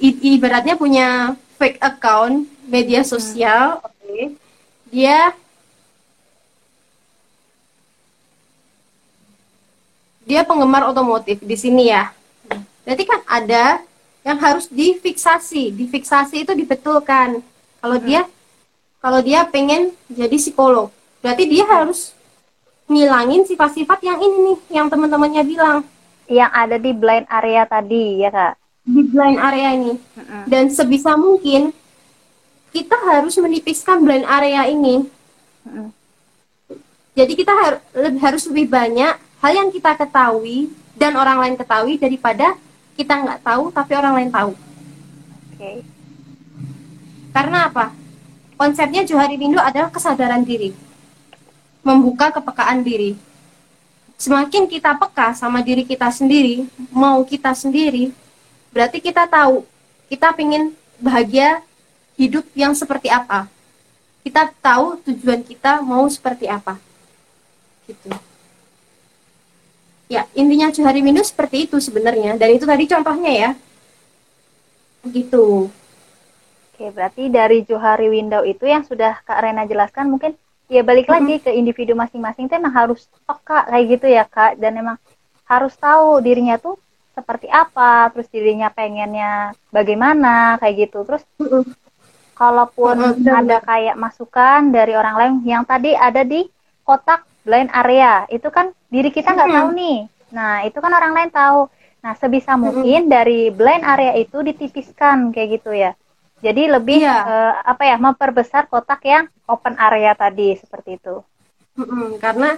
ibaratnya punya fake account media sosial, hmm. oke, okay. dia dia penggemar otomotif di sini ya. Berarti kan ada yang harus difiksasi, difiksasi itu dibetulkan. Kalau hmm. dia kalau dia pengen jadi psikolog berarti dia harus ngilangin sifat-sifat yang ini nih yang teman-temannya bilang. Yang ada di blind area tadi ya kak? Di blind area ini. Mm-hmm. dan sebisa mungkin kita harus menipiskan blind area ini. Mm-hmm. jadi kita har- harus lebih banyak hal yang kita ketahui dan orang lain ketahui daripada kita nggak tahu tapi orang lain tahu. Oke. Okay. karena apa Konsepnya Johari Windu adalah kesadaran diri. Membuka kepekaan diri. Semakin kita peka sama diri kita sendiri, mau kita sendiri, berarti kita tahu kita ingin bahagia hidup yang seperti apa. Kita tahu tujuan kita mau seperti apa. Gitu. Ya, intinya Johari Windu seperti itu sebenarnya. Dan itu tadi contohnya ya. Gitu. Oke, berarti dari Johari Window itu yang sudah Kak Rena jelaskan mungkin ya balik mm-hmm. lagi ke individu masing-masing itu emang harus peka kayak gitu ya Kak. Dan emang harus tahu dirinya tuh seperti apa terus dirinya pengennya bagaimana kayak gitu. Terus kalaupun ada kayak masukan dari orang lain yang tadi ada di kotak blind area itu kan diri kita nggak tahu nih. Nah itu kan orang lain tahu. Nah sebisa mungkin dari blind area itu ditipiskan kayak gitu ya jadi lebih iya. uh, apa ya memperbesar kotak yang open area tadi seperti itu. Mm-mm, karena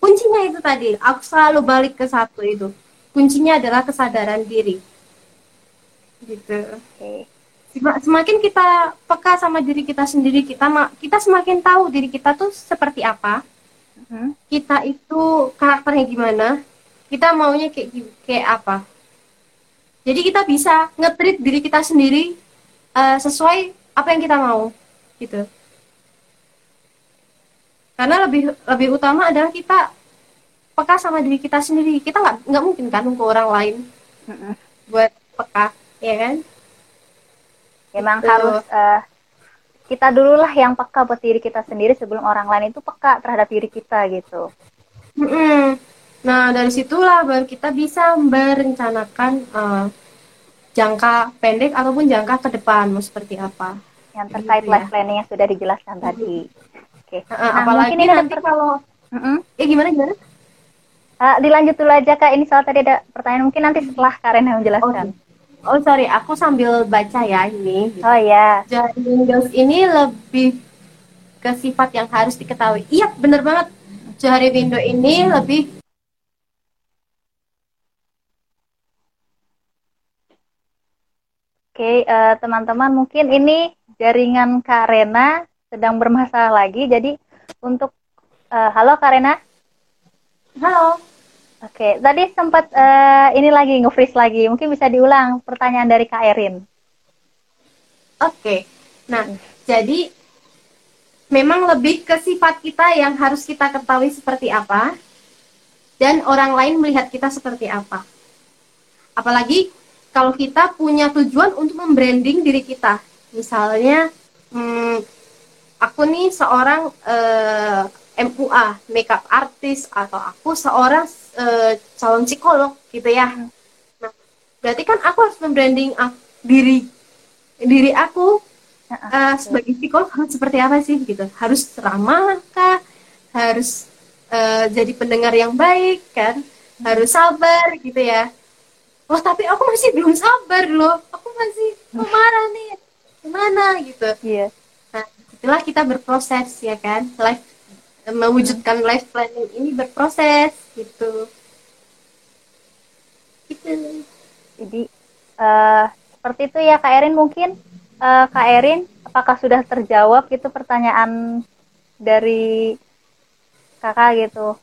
kuncinya itu tadi, aku selalu balik ke satu itu. Kuncinya adalah kesadaran diri. Gitu. Okay. Semakin kita peka sama diri kita sendiri, kita kita semakin tahu diri kita tuh seperti apa. Mm-hmm. Kita itu karakternya gimana, kita maunya kayak kayak apa. Jadi kita bisa ngetrit diri kita sendiri uh, sesuai apa yang kita mau gitu karena lebih lebih utama adalah kita peka sama diri kita sendiri kita nggak nggak mungkin kan ke orang lain mm-hmm. buat peka ya kan emang gitu. harus uh, kita dulu lah yang peka buat diri kita sendiri sebelum orang lain itu peka terhadap diri kita gitu mm-hmm. nah dari situlah baru kita bisa merencanakan uh, jangka pendek ataupun jangka ke depan mau seperti apa yang terkait gitu, life ya. planning yang sudah dijelaskan mm -hmm. tadi. Oke. Okay. Nah, apalagi ini nanti kalau mm -hmm. ya gimana gimana? Uh, dilanjut dulu aja kak. Ini soal tadi ada pertanyaan mungkin nanti setelah Karen yang menjelaskan. Oh, oh sorry, aku sambil baca ya ini. Oh ya. Jadi Windows ini lebih ke sifat yang harus diketahui. Iya bener banget. Johari window ini lebih Oke, uh, teman-teman, mungkin ini jaringan Kak Rena sedang bermasalah lagi. Jadi untuk uh, halo Kak Rena. Halo. Oke, tadi sempat uh, ini lagi nge-freeze lagi. Mungkin bisa diulang pertanyaan dari Kak Erin. Oke. Nah, hmm. jadi memang lebih ke sifat kita yang harus kita ketahui seperti apa dan orang lain melihat kita seperti apa. Apalagi kalau kita punya tujuan untuk membranding diri kita. Misalnya, hmm, aku nih seorang uh, eh, MUA, makeup artist, atau aku seorang uh, calon psikolog, gitu ya. Nah, berarti kan aku harus membranding uh, diri diri aku uh, sebagai psikolog harus seperti apa sih, gitu. Harus ramah kah? Harus uh, jadi pendengar yang baik, kan? Harus sabar, gitu ya oh tapi aku masih belum sabar loh. Aku masih marah nih? Gimana gitu. Iya. Nah itulah kita berproses ya kan? Life mewujudkan life planning ini berproses gitu. Gitu. Jadi uh, seperti itu ya kak Erin mungkin. Uh, kak Erin apakah sudah terjawab gitu pertanyaan dari kakak gitu?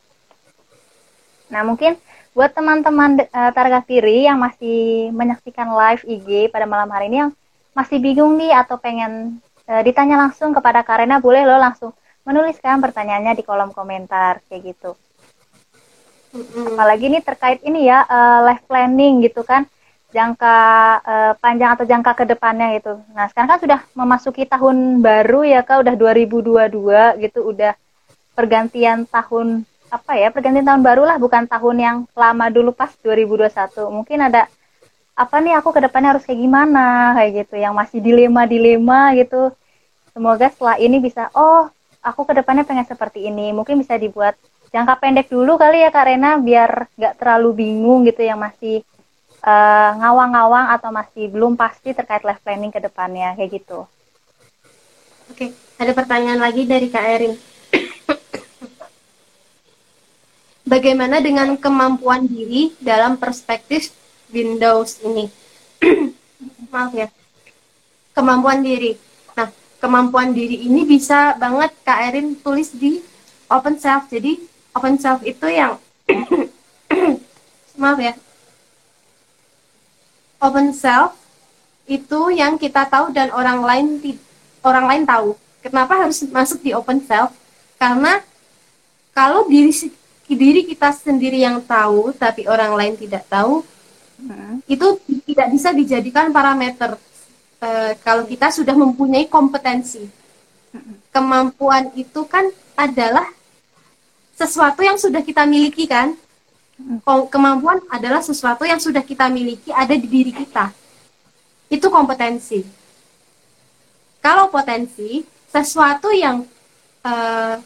Nah mungkin buat teman-teman uh, Targa Kiri yang masih menyaksikan live IG pada malam hari ini yang masih bingung nih atau pengen uh, ditanya langsung kepada Karena boleh lo langsung menuliskan pertanyaannya di kolom komentar kayak gitu. Mm-hmm. Apalagi ini terkait ini ya uh, live planning gitu kan jangka uh, panjang atau jangka ke depannya gitu. Nah sekarang kan sudah memasuki tahun baru ya kak udah 2022 gitu udah pergantian tahun apa ya pergantian tahun baru lah bukan tahun yang lama dulu pas 2021 mungkin ada apa nih aku ke depannya harus kayak gimana kayak gitu yang masih dilema-dilema gitu. Semoga setelah ini bisa oh aku ke depannya pengen seperti ini. Mungkin bisa dibuat jangka pendek dulu kali ya Kak Rena biar nggak terlalu bingung gitu yang masih uh, ngawang-ngawang atau masih belum pasti terkait life planning ke depannya kayak gitu. Oke ada pertanyaan lagi dari Kak Erin bagaimana dengan kemampuan diri dalam perspektif Windows ini? Maaf ya. Kemampuan diri. Nah, kemampuan diri ini bisa banget Kak Erin tulis di Open Self. Jadi, Open Self itu yang maaf ya. Open Self itu yang kita tahu dan orang lain orang lain tahu. Kenapa harus masuk di Open Self? Karena kalau diri diri kita sendiri yang tahu tapi orang lain tidak tahu hmm. itu tidak bisa dijadikan parameter uh, kalau kita sudah mempunyai kompetensi hmm. kemampuan itu kan adalah sesuatu yang sudah kita miliki kan Kemampuan adalah sesuatu yang sudah kita miliki ada di diri kita. Itu kompetensi. Kalau potensi, sesuatu yang uh,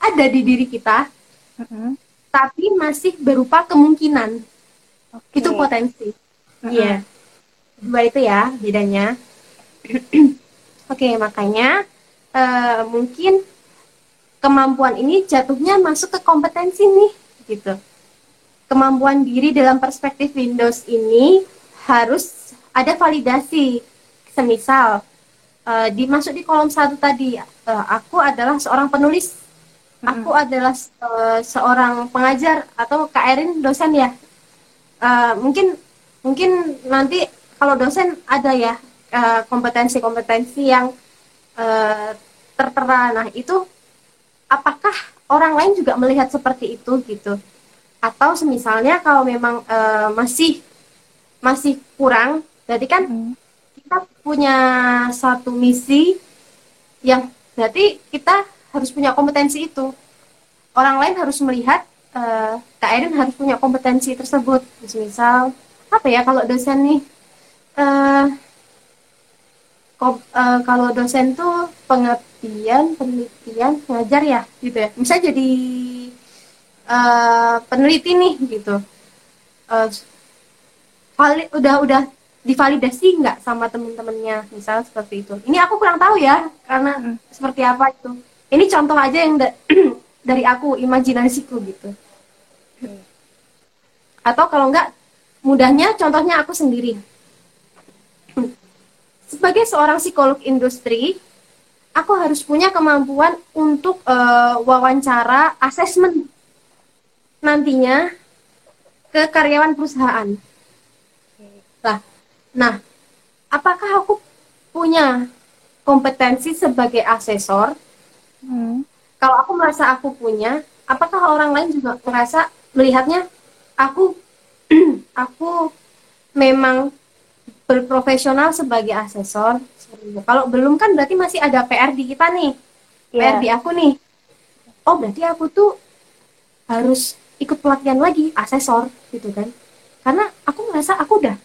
ada di diri kita, -hmm. tapi masih berupa kemungkinan. Okay. Itu potensi. Iya. Mm -hmm. Dua itu ya bedanya. Oke, okay, makanya uh, mungkin kemampuan ini jatuhnya masuk ke kompetensi nih, gitu. Kemampuan diri dalam perspektif Windows ini harus ada validasi. Semisal uh, dimasuk di kolom satu tadi, uh, aku adalah seorang penulis, aku adalah uh, seorang pengajar atau Kak Erin dosen ya. Uh, mungkin mungkin nanti kalau dosen ada ya kompetensi-kompetensi uh, yang uh, tertera. Nah itu apakah orang lain juga melihat seperti itu gitu atau semisalnya kalau memang uh, masih masih kurang berarti kan hmm. kita punya satu misi yang berarti kita harus punya kompetensi itu. Orang lain harus melihat uh, Kak Erin harus punya kompetensi tersebut. Misal apa ya kalau dosen nih uh, uh, kalau dosen tuh pengertian penelitian ngajar ya gitu ya. Bisa jadi uh, peneliti nih gitu. Uh, vali, udah udah divalidasi nggak sama temen-temennya? Misal seperti itu. Ini aku kurang tahu ya karena hmm. seperti apa itu ini contoh aja yang da dari aku imajinasiku gitu atau kalau nggak mudahnya contohnya aku sendiri sebagai seorang psikolog industri, aku harus punya kemampuan untuk uh, wawancara asesmen nantinya ke karyawan perusahaan. Lah, nah, apakah aku punya kompetensi sebagai asesor? Hmm. Kalau aku merasa aku punya, apakah orang lain juga merasa melihatnya aku aku memang berprofesional sebagai asesor. Kalau belum kan berarti masih ada PR di kita nih. Yeah. PR di aku nih. Oh, berarti aku tuh harus ikut pelatihan lagi asesor gitu kan. Karena aku merasa aku udah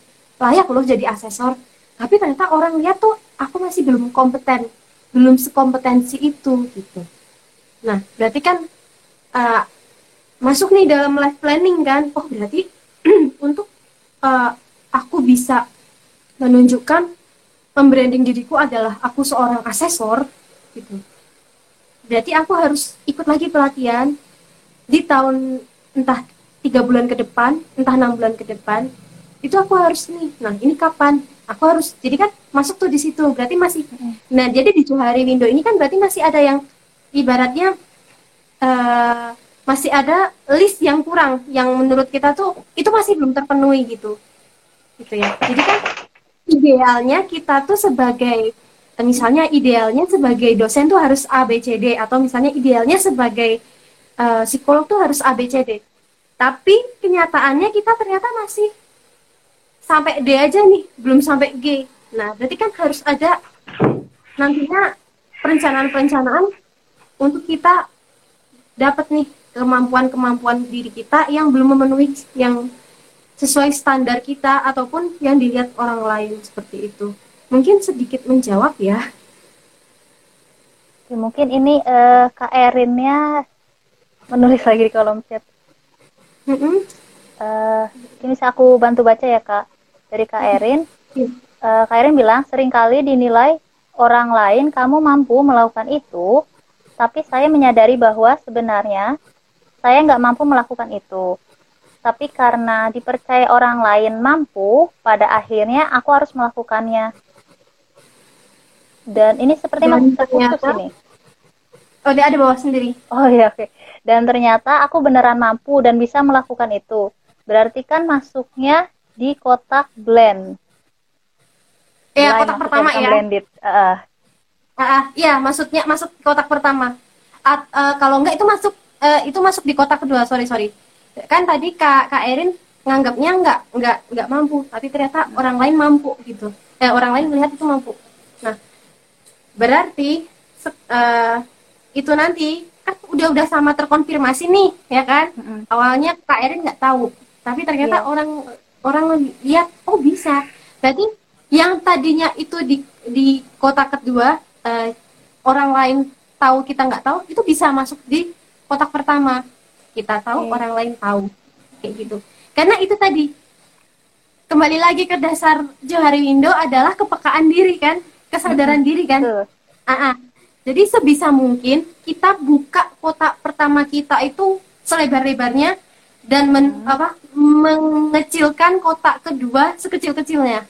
layak loh jadi asesor. Tapi ternyata orang lihat tuh aku masih belum kompeten, belum sekompetensi itu gitu. Nah, berarti kan uh, masuk nih dalam life planning kan. Oh, berarti untuk uh, aku bisa menunjukkan membranding diriku adalah aku seorang asesor gitu. Berarti aku harus ikut lagi pelatihan di tahun entah tiga bulan ke depan, entah enam bulan ke depan. Itu aku harus nih. Nah ini kapan? Aku harus. Jadi kan masuk tuh di situ. Berarti masih. Nah jadi di Johari Window ini kan berarti masih ada yang ibaratnya uh, masih ada list yang kurang yang menurut kita tuh itu masih belum terpenuhi gitu gitu ya jadi kan idealnya kita tuh sebagai misalnya idealnya sebagai dosen tuh harus A B C D atau misalnya idealnya sebagai uh, psikolog tuh harus A B C D. Tapi kenyataannya kita ternyata masih sampai D aja nih, belum sampai G. Nah, berarti kan harus ada nantinya perencanaan-perencanaan untuk kita dapat nih kemampuan-kemampuan diri kita yang belum memenuhi yang sesuai standar kita ataupun yang dilihat orang lain seperti itu. Mungkin sedikit menjawab ya. ya mungkin ini uh, Kak Erinnya menulis lagi di kolom chat. Mm -hmm. uh, ini bisa aku bantu baca ya Kak dari Kak Erin. Uh, Kak Erin bilang sering kali dinilai orang lain kamu mampu melakukan itu, tapi saya menyadari bahwa sebenarnya saya nggak mampu melakukan itu tapi karena dipercaya orang lain mampu, pada akhirnya aku harus melakukannya. Dan ini seperti masih terputus ini. Oh, dia ada bawah sendiri. Oh iya, oke. Okay. Dan ternyata aku beneran mampu dan bisa melakukan itu. Berarti kan masuknya di kotak blend. Iya, kotak pertama ya. Blended. Uh. Uh, iya, maksudnya masuk kotak pertama. At, uh, kalau enggak itu masuk uh, itu masuk di kotak kedua. Sorry, sorry kan tadi kak kak Erin nganggapnya nggak nggak nggak mampu tapi ternyata orang lain mampu gitu eh orang lain melihat itu mampu nah berarti uh, itu nanti kan udah udah sama terkonfirmasi nih ya kan mm-hmm. awalnya kak Erin nggak tahu tapi ternyata yeah. orang orang lihat oh bisa. Berarti yang tadinya itu di di kotak kedua uh, orang lain tahu kita nggak tahu itu bisa masuk di kotak pertama. Kita tahu okay. orang lain tahu. Kayak gitu. Karena itu tadi kembali lagi ke dasar Johari Windo adalah kepekaan diri kan? Kesadaran mm-hmm. diri kan? Uh -uh. jadi sebisa mungkin kita buka kotak pertama kita itu selebar-lebarnya dan men, hmm. apa mengecilkan kotak kedua sekecil-kecilnya.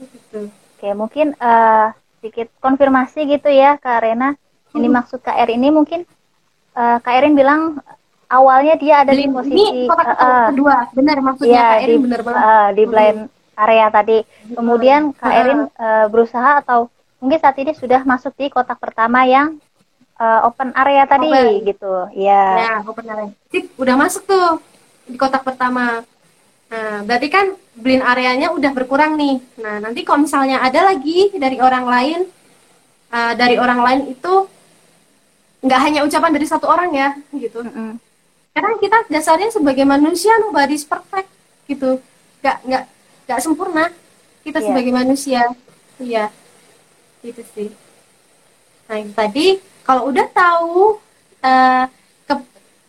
Gitu. Oke, mungkin uh, sedikit konfirmasi gitu ya Kak Rena. Ini hmm. maksud Kak Erin ini mungkin uh, Kak Erin bilang awalnya dia ada di, di posisi ini kotak uh, kedua, benar maksudnya ya, Kak Erin di, benar banget. Uh, di blind hmm. area tadi. Kemudian Kak Erin uh, berusaha atau mungkin saat ini sudah masuk di kotak pertama yang uh, open area tadi open. gitu. Ya. Nah, open area. Sip, udah masuk tuh di kotak pertama. Nah, berarti kan blind areanya udah berkurang nih. Nah, nanti kalau misalnya ada lagi dari orang lain, uh, dari orang lain itu nggak hanya ucapan dari satu orang ya, gitu. Mm -hmm. Karena kita dasarnya sebagai manusia nobody's perfect, gitu. Nggak nggak nggak sempurna. Kita yeah. sebagai manusia, iya gitu sih nah tadi kalau udah tahu uh, ke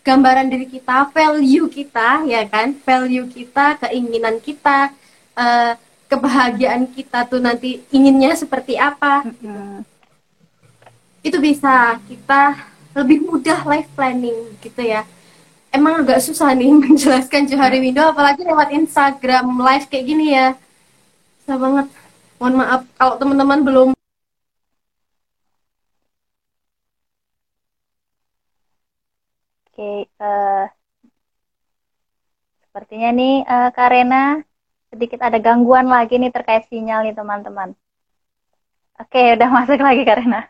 gambaran diri kita value kita ya kan? Value kita keinginan kita uh, kebahagiaan kita tuh nanti inginnya seperti apa mm-hmm. itu bisa kita lebih mudah life planning gitu ya. Emang agak susah nih menjelaskan Johari Window apalagi lewat Instagram live kayak gini ya. Susah banget. Mohon maaf kalau teman-teman belum Oke, uh, sepertinya nih uh, Karena sedikit ada gangguan lagi nih terkait sinyal nih teman-teman. Oke, udah masuk lagi Karena.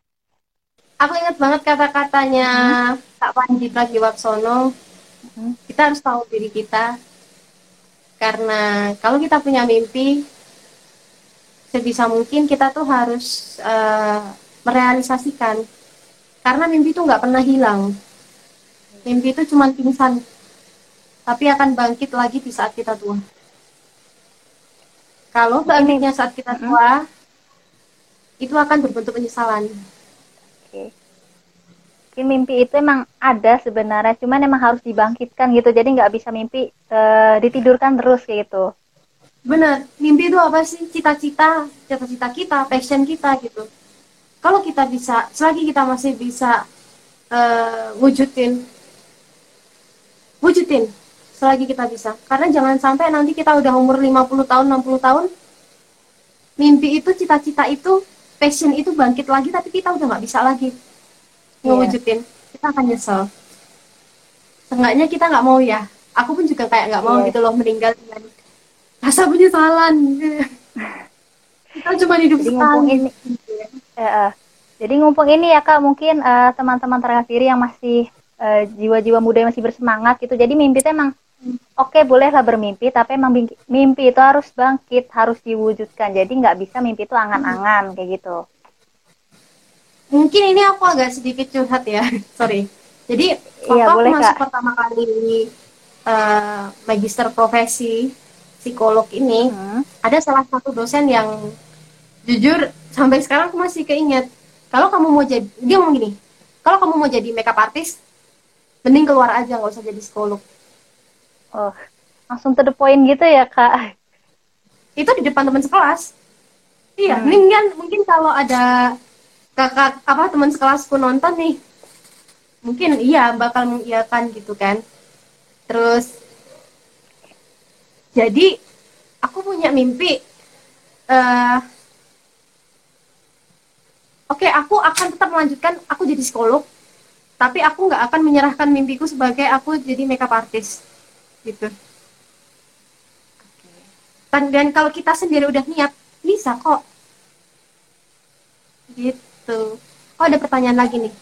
Aku ingat banget kata-katanya hmm. Kak Panji Pragiwaksono. Hmm. Kita harus tahu diri kita. Karena kalau kita punya mimpi, sebisa mungkin kita tuh harus uh, merealisasikan. Karena mimpi itu nggak pernah hilang Mimpi itu cuma pingsan, tapi akan bangkit lagi di saat kita tua. Kalau bangkitnya saat kita tua, hmm. itu akan berbentuk penyesalan. Oke. Okay. mimpi itu emang ada sebenarnya, cuman emang harus dibangkitkan gitu. Jadi nggak bisa mimpi uh, ditidurkan terus kayak gitu. Benar, mimpi itu apa sih? Cita-cita, cita-cita kita, passion kita gitu. Kalau kita bisa, selagi kita masih bisa uh, wujudin wujudin selagi kita bisa. Karena jangan sampai nanti kita udah umur 50 tahun 60 tahun mimpi itu cita-cita itu passion itu bangkit lagi tapi kita udah nggak bisa lagi yeah. ngewujudin. Kita akan nyesel. Seenggaknya kita nggak mau ya. Aku pun juga kayak nggak mau yeah. gitu loh meninggal. Dengan rasa penyesalan. Kita cuma hidup jadi sekali ini, uh, jadi ngumpul ini ya kak mungkin uh, teman-teman terakhir yang masih eh, jiwa-jiwa muda yang masih bersemangat gitu. Jadi mimpi itu emang oke okay, bolehlah bermimpi tapi emang mimpi itu harus bangkit harus diwujudkan. Jadi nggak bisa mimpi itu angan-angan kayak gitu. Mungkin ini aku agak sedikit curhat ya sorry. Jadi iya, waktu boleh, aku masuk Kak. pertama kali uh, magister profesi psikolog ini. Hmm. ada salah satu dosen yang jujur sampai sekarang aku masih keinget. Kalau kamu mau jadi dia ngomong gini kalau kamu mau jadi makeup artist mending keluar aja nggak usah jadi psikolog. Oh langsung to the point gitu ya kak. Itu di depan teman sekelas. Iya hmm. mungkin mungkin kalau ada kakak apa teman sekelasku nonton nih mungkin iya bakal mengiyakan gitu kan. Terus jadi aku punya mimpi uh, oke okay, aku akan tetap melanjutkan aku jadi psikolog tapi aku nggak akan menyerahkan mimpiku sebagai aku jadi makeup artist gitu. Dan, dan kalau kita sendiri udah niat bisa kok. Gitu. Oh ada pertanyaan lagi nih.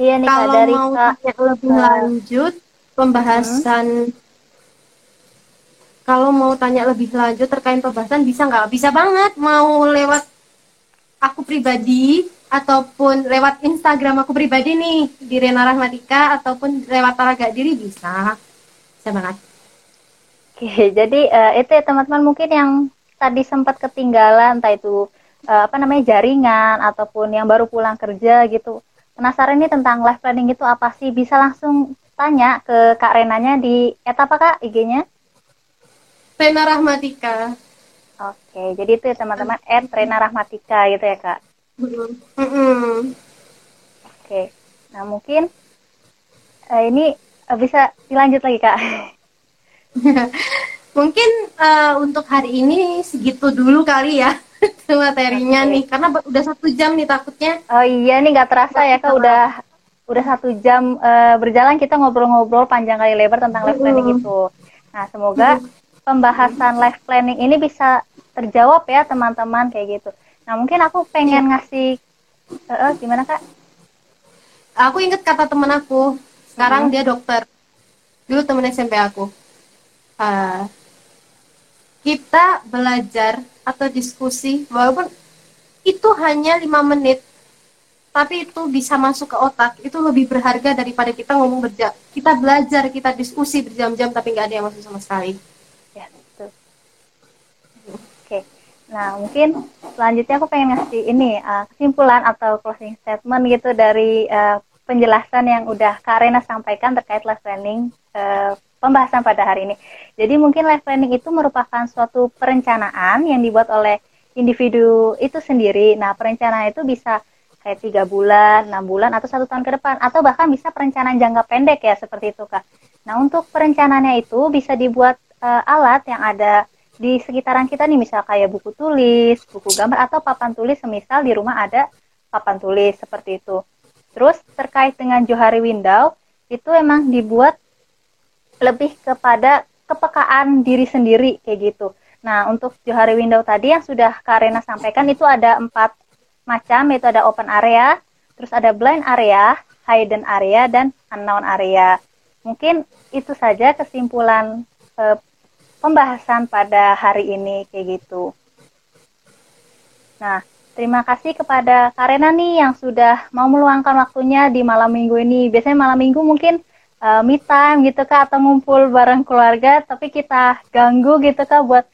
Iya nih kalau dari mau tanya lebih lanjut pembahasan hmm. kalau mau tanya lebih lanjut terkait pembahasan bisa nggak? Bisa banget. Mau lewat aku pribadi ataupun lewat Instagram aku pribadi nih di Rena Rahmatika ataupun lewat Taraga Diri bisa. Kasih. Oke, jadi uh, itu ya teman-teman mungkin yang tadi sempat ketinggalan entah itu uh, apa namanya jaringan ataupun yang baru pulang kerja gitu. Penasaran nih tentang live planning itu apa sih? Bisa langsung tanya ke Kak Renanya di et apa Kak IG-nya? Rena Rahmatika. Oke, jadi itu ya teman-teman at Rena Rahmatika gitu ya Kak. Mm -hmm. Oke, nah mungkin uh, ini uh, bisa dilanjut lagi Kak. Mungkin uh, untuk hari ini segitu dulu kali ya materinya okay. nih, karena udah satu jam nih takutnya. Oh iya nih nggak terasa ya Kak udah udah satu jam uh, berjalan kita ngobrol-ngobrol panjang kali lebar tentang life planning itu. Nah semoga pembahasan life planning ini bisa terjawab ya teman-teman kayak gitu. Nah mungkin aku pengen ngasih uh, uh, gimana kak? Aku inget kata temen aku. Sekarang hmm. dia dokter. Dulu temen SMP aku. Uh, kita belajar atau diskusi walaupun itu hanya lima menit tapi itu bisa masuk ke otak itu lebih berharga daripada kita ngomong berjam kita belajar kita diskusi berjam-jam tapi nggak ada yang masuk sama sekali ya betul oke nah mungkin selanjutnya aku pengen ngasih ini uh, kesimpulan atau closing statement gitu dari uh, penjelasan yang udah Kak Rena sampaikan terkait life planning uh, pembahasan pada hari ini jadi mungkin life planning itu merupakan suatu perencanaan yang dibuat oleh individu itu sendiri nah perencanaan itu bisa kayak tiga bulan, enam bulan, atau satu tahun ke depan, atau bahkan bisa perencanaan jangka pendek ya seperti itu kak. Nah untuk perencanaannya itu bisa dibuat uh, alat yang ada di sekitaran kita nih, misal kayak buku tulis, buku gambar, atau papan tulis, semisal di rumah ada papan tulis seperti itu. Terus terkait dengan Johari Window, itu emang dibuat lebih kepada kepekaan diri sendiri kayak gitu. Nah, untuk Johari Window tadi yang sudah Karena sampaikan itu ada empat macam yaitu ada open area, terus ada blind area, hidden area, dan unknown area. Mungkin itu saja kesimpulan eh, pembahasan pada hari ini kayak gitu. Nah, terima kasih kepada Karena nih yang sudah mau meluangkan waktunya di malam minggu ini. Biasanya malam minggu mungkin uh, me time gitu kak atau ngumpul bareng keluarga, tapi kita ganggu gitu kak buat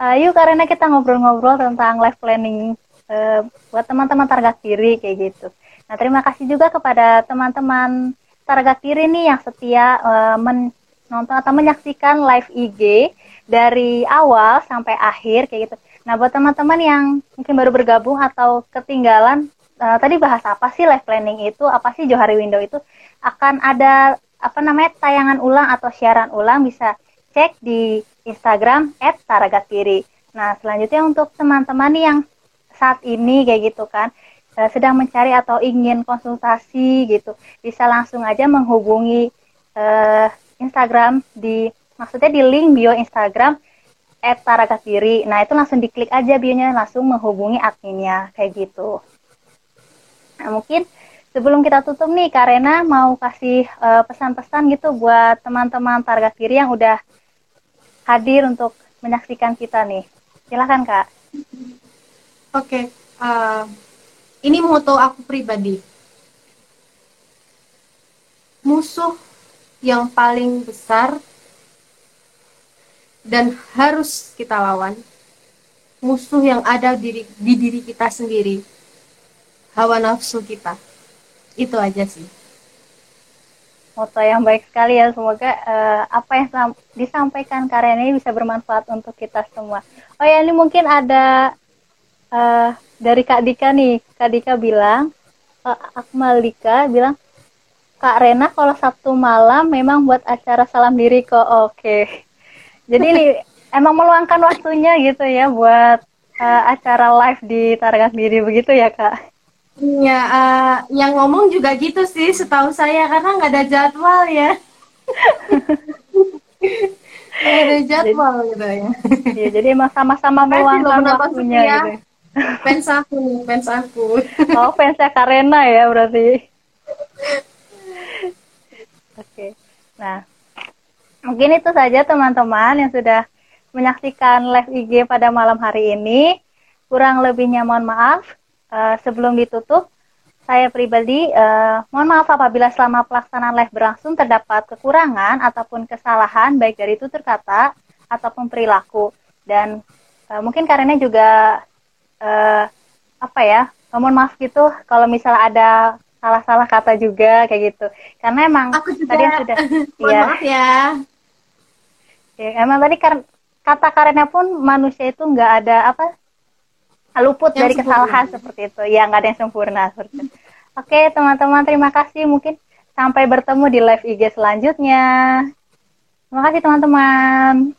uh, yuk karena kita ngobrol-ngobrol tentang life planning uh, buat teman-teman targa kiri kayak gitu. Nah terima kasih juga kepada teman-teman targa kiri nih yang setia uh, menonton atau menyaksikan live IG dari awal sampai akhir kayak gitu. Nah buat teman-teman yang mungkin baru bergabung atau ketinggalan uh, tadi bahas apa sih live planning itu, apa sih Johari Window itu akan ada apa namanya tayangan ulang atau siaran ulang bisa cek di Instagram @taragatiri. Nah, selanjutnya untuk teman-teman yang saat ini kayak gitu kan uh, sedang mencari atau ingin konsultasi gitu bisa langsung aja menghubungi uh, Instagram di maksudnya di link bio Instagram @taragatiri. Nah, itu langsung diklik aja bionya langsung menghubungi adminnya kayak gitu. Nah, mungkin sebelum kita tutup nih Karena mau kasih uh, pesan-pesan gitu buat teman-teman targa kiri yang udah hadir untuk menyaksikan kita nih. Silahkan Kak. Oke, okay. uh, ini moto aku pribadi. Musuh yang paling besar dan harus kita lawan, musuh yang ada di, di diri kita sendiri, hawa nafsu kita. Itu aja sih. Moto yang baik sekali ya, semoga uh, apa yang disampaikan karya ini bisa bermanfaat untuk kita semua. Oh ya, ini mungkin ada uh, dari Kak Dika nih, Kak Dika bilang, Kak Akmal Dika bilang, Kak Rena kalau Sabtu malam memang buat acara salam diri kok, oke. Okay. Jadi ini emang meluangkan waktunya gitu ya buat uh, acara live di Tarakan Diri begitu ya Kak? Iya, uh, yang ngomong juga gitu sih setahu saya karena nggak ada jadwal ya. Nggak ada jadwal jadi, gitu ya. Iya, jadi emang sama-sama meluangkan waktunya gitu fans aku nih fans aku oh fansnya Karena ya berarti oke okay. nah mungkin itu saja teman-teman yang sudah menyaksikan live IG pada malam hari ini. Kurang lebihnya mohon maaf. Uh, sebelum ditutup saya pribadi uh, mohon maaf apabila selama pelaksanaan live berlangsung terdapat kekurangan ataupun kesalahan baik dari tutur kata ataupun perilaku. Dan uh, mungkin karena juga uh, apa ya mohon maaf gitu kalau misalnya ada salah-salah kata juga kayak gitu. Karena emang Aku juga. tadi sudah mohon ya, maaf ya ya emang tadi kata karena pun manusia itu nggak ada apa luput yang dari sempurna. kesalahan seperti itu ya nggak ada yang sempurna seperti itu. oke teman-teman terima kasih mungkin sampai bertemu di live IG selanjutnya terima kasih teman-teman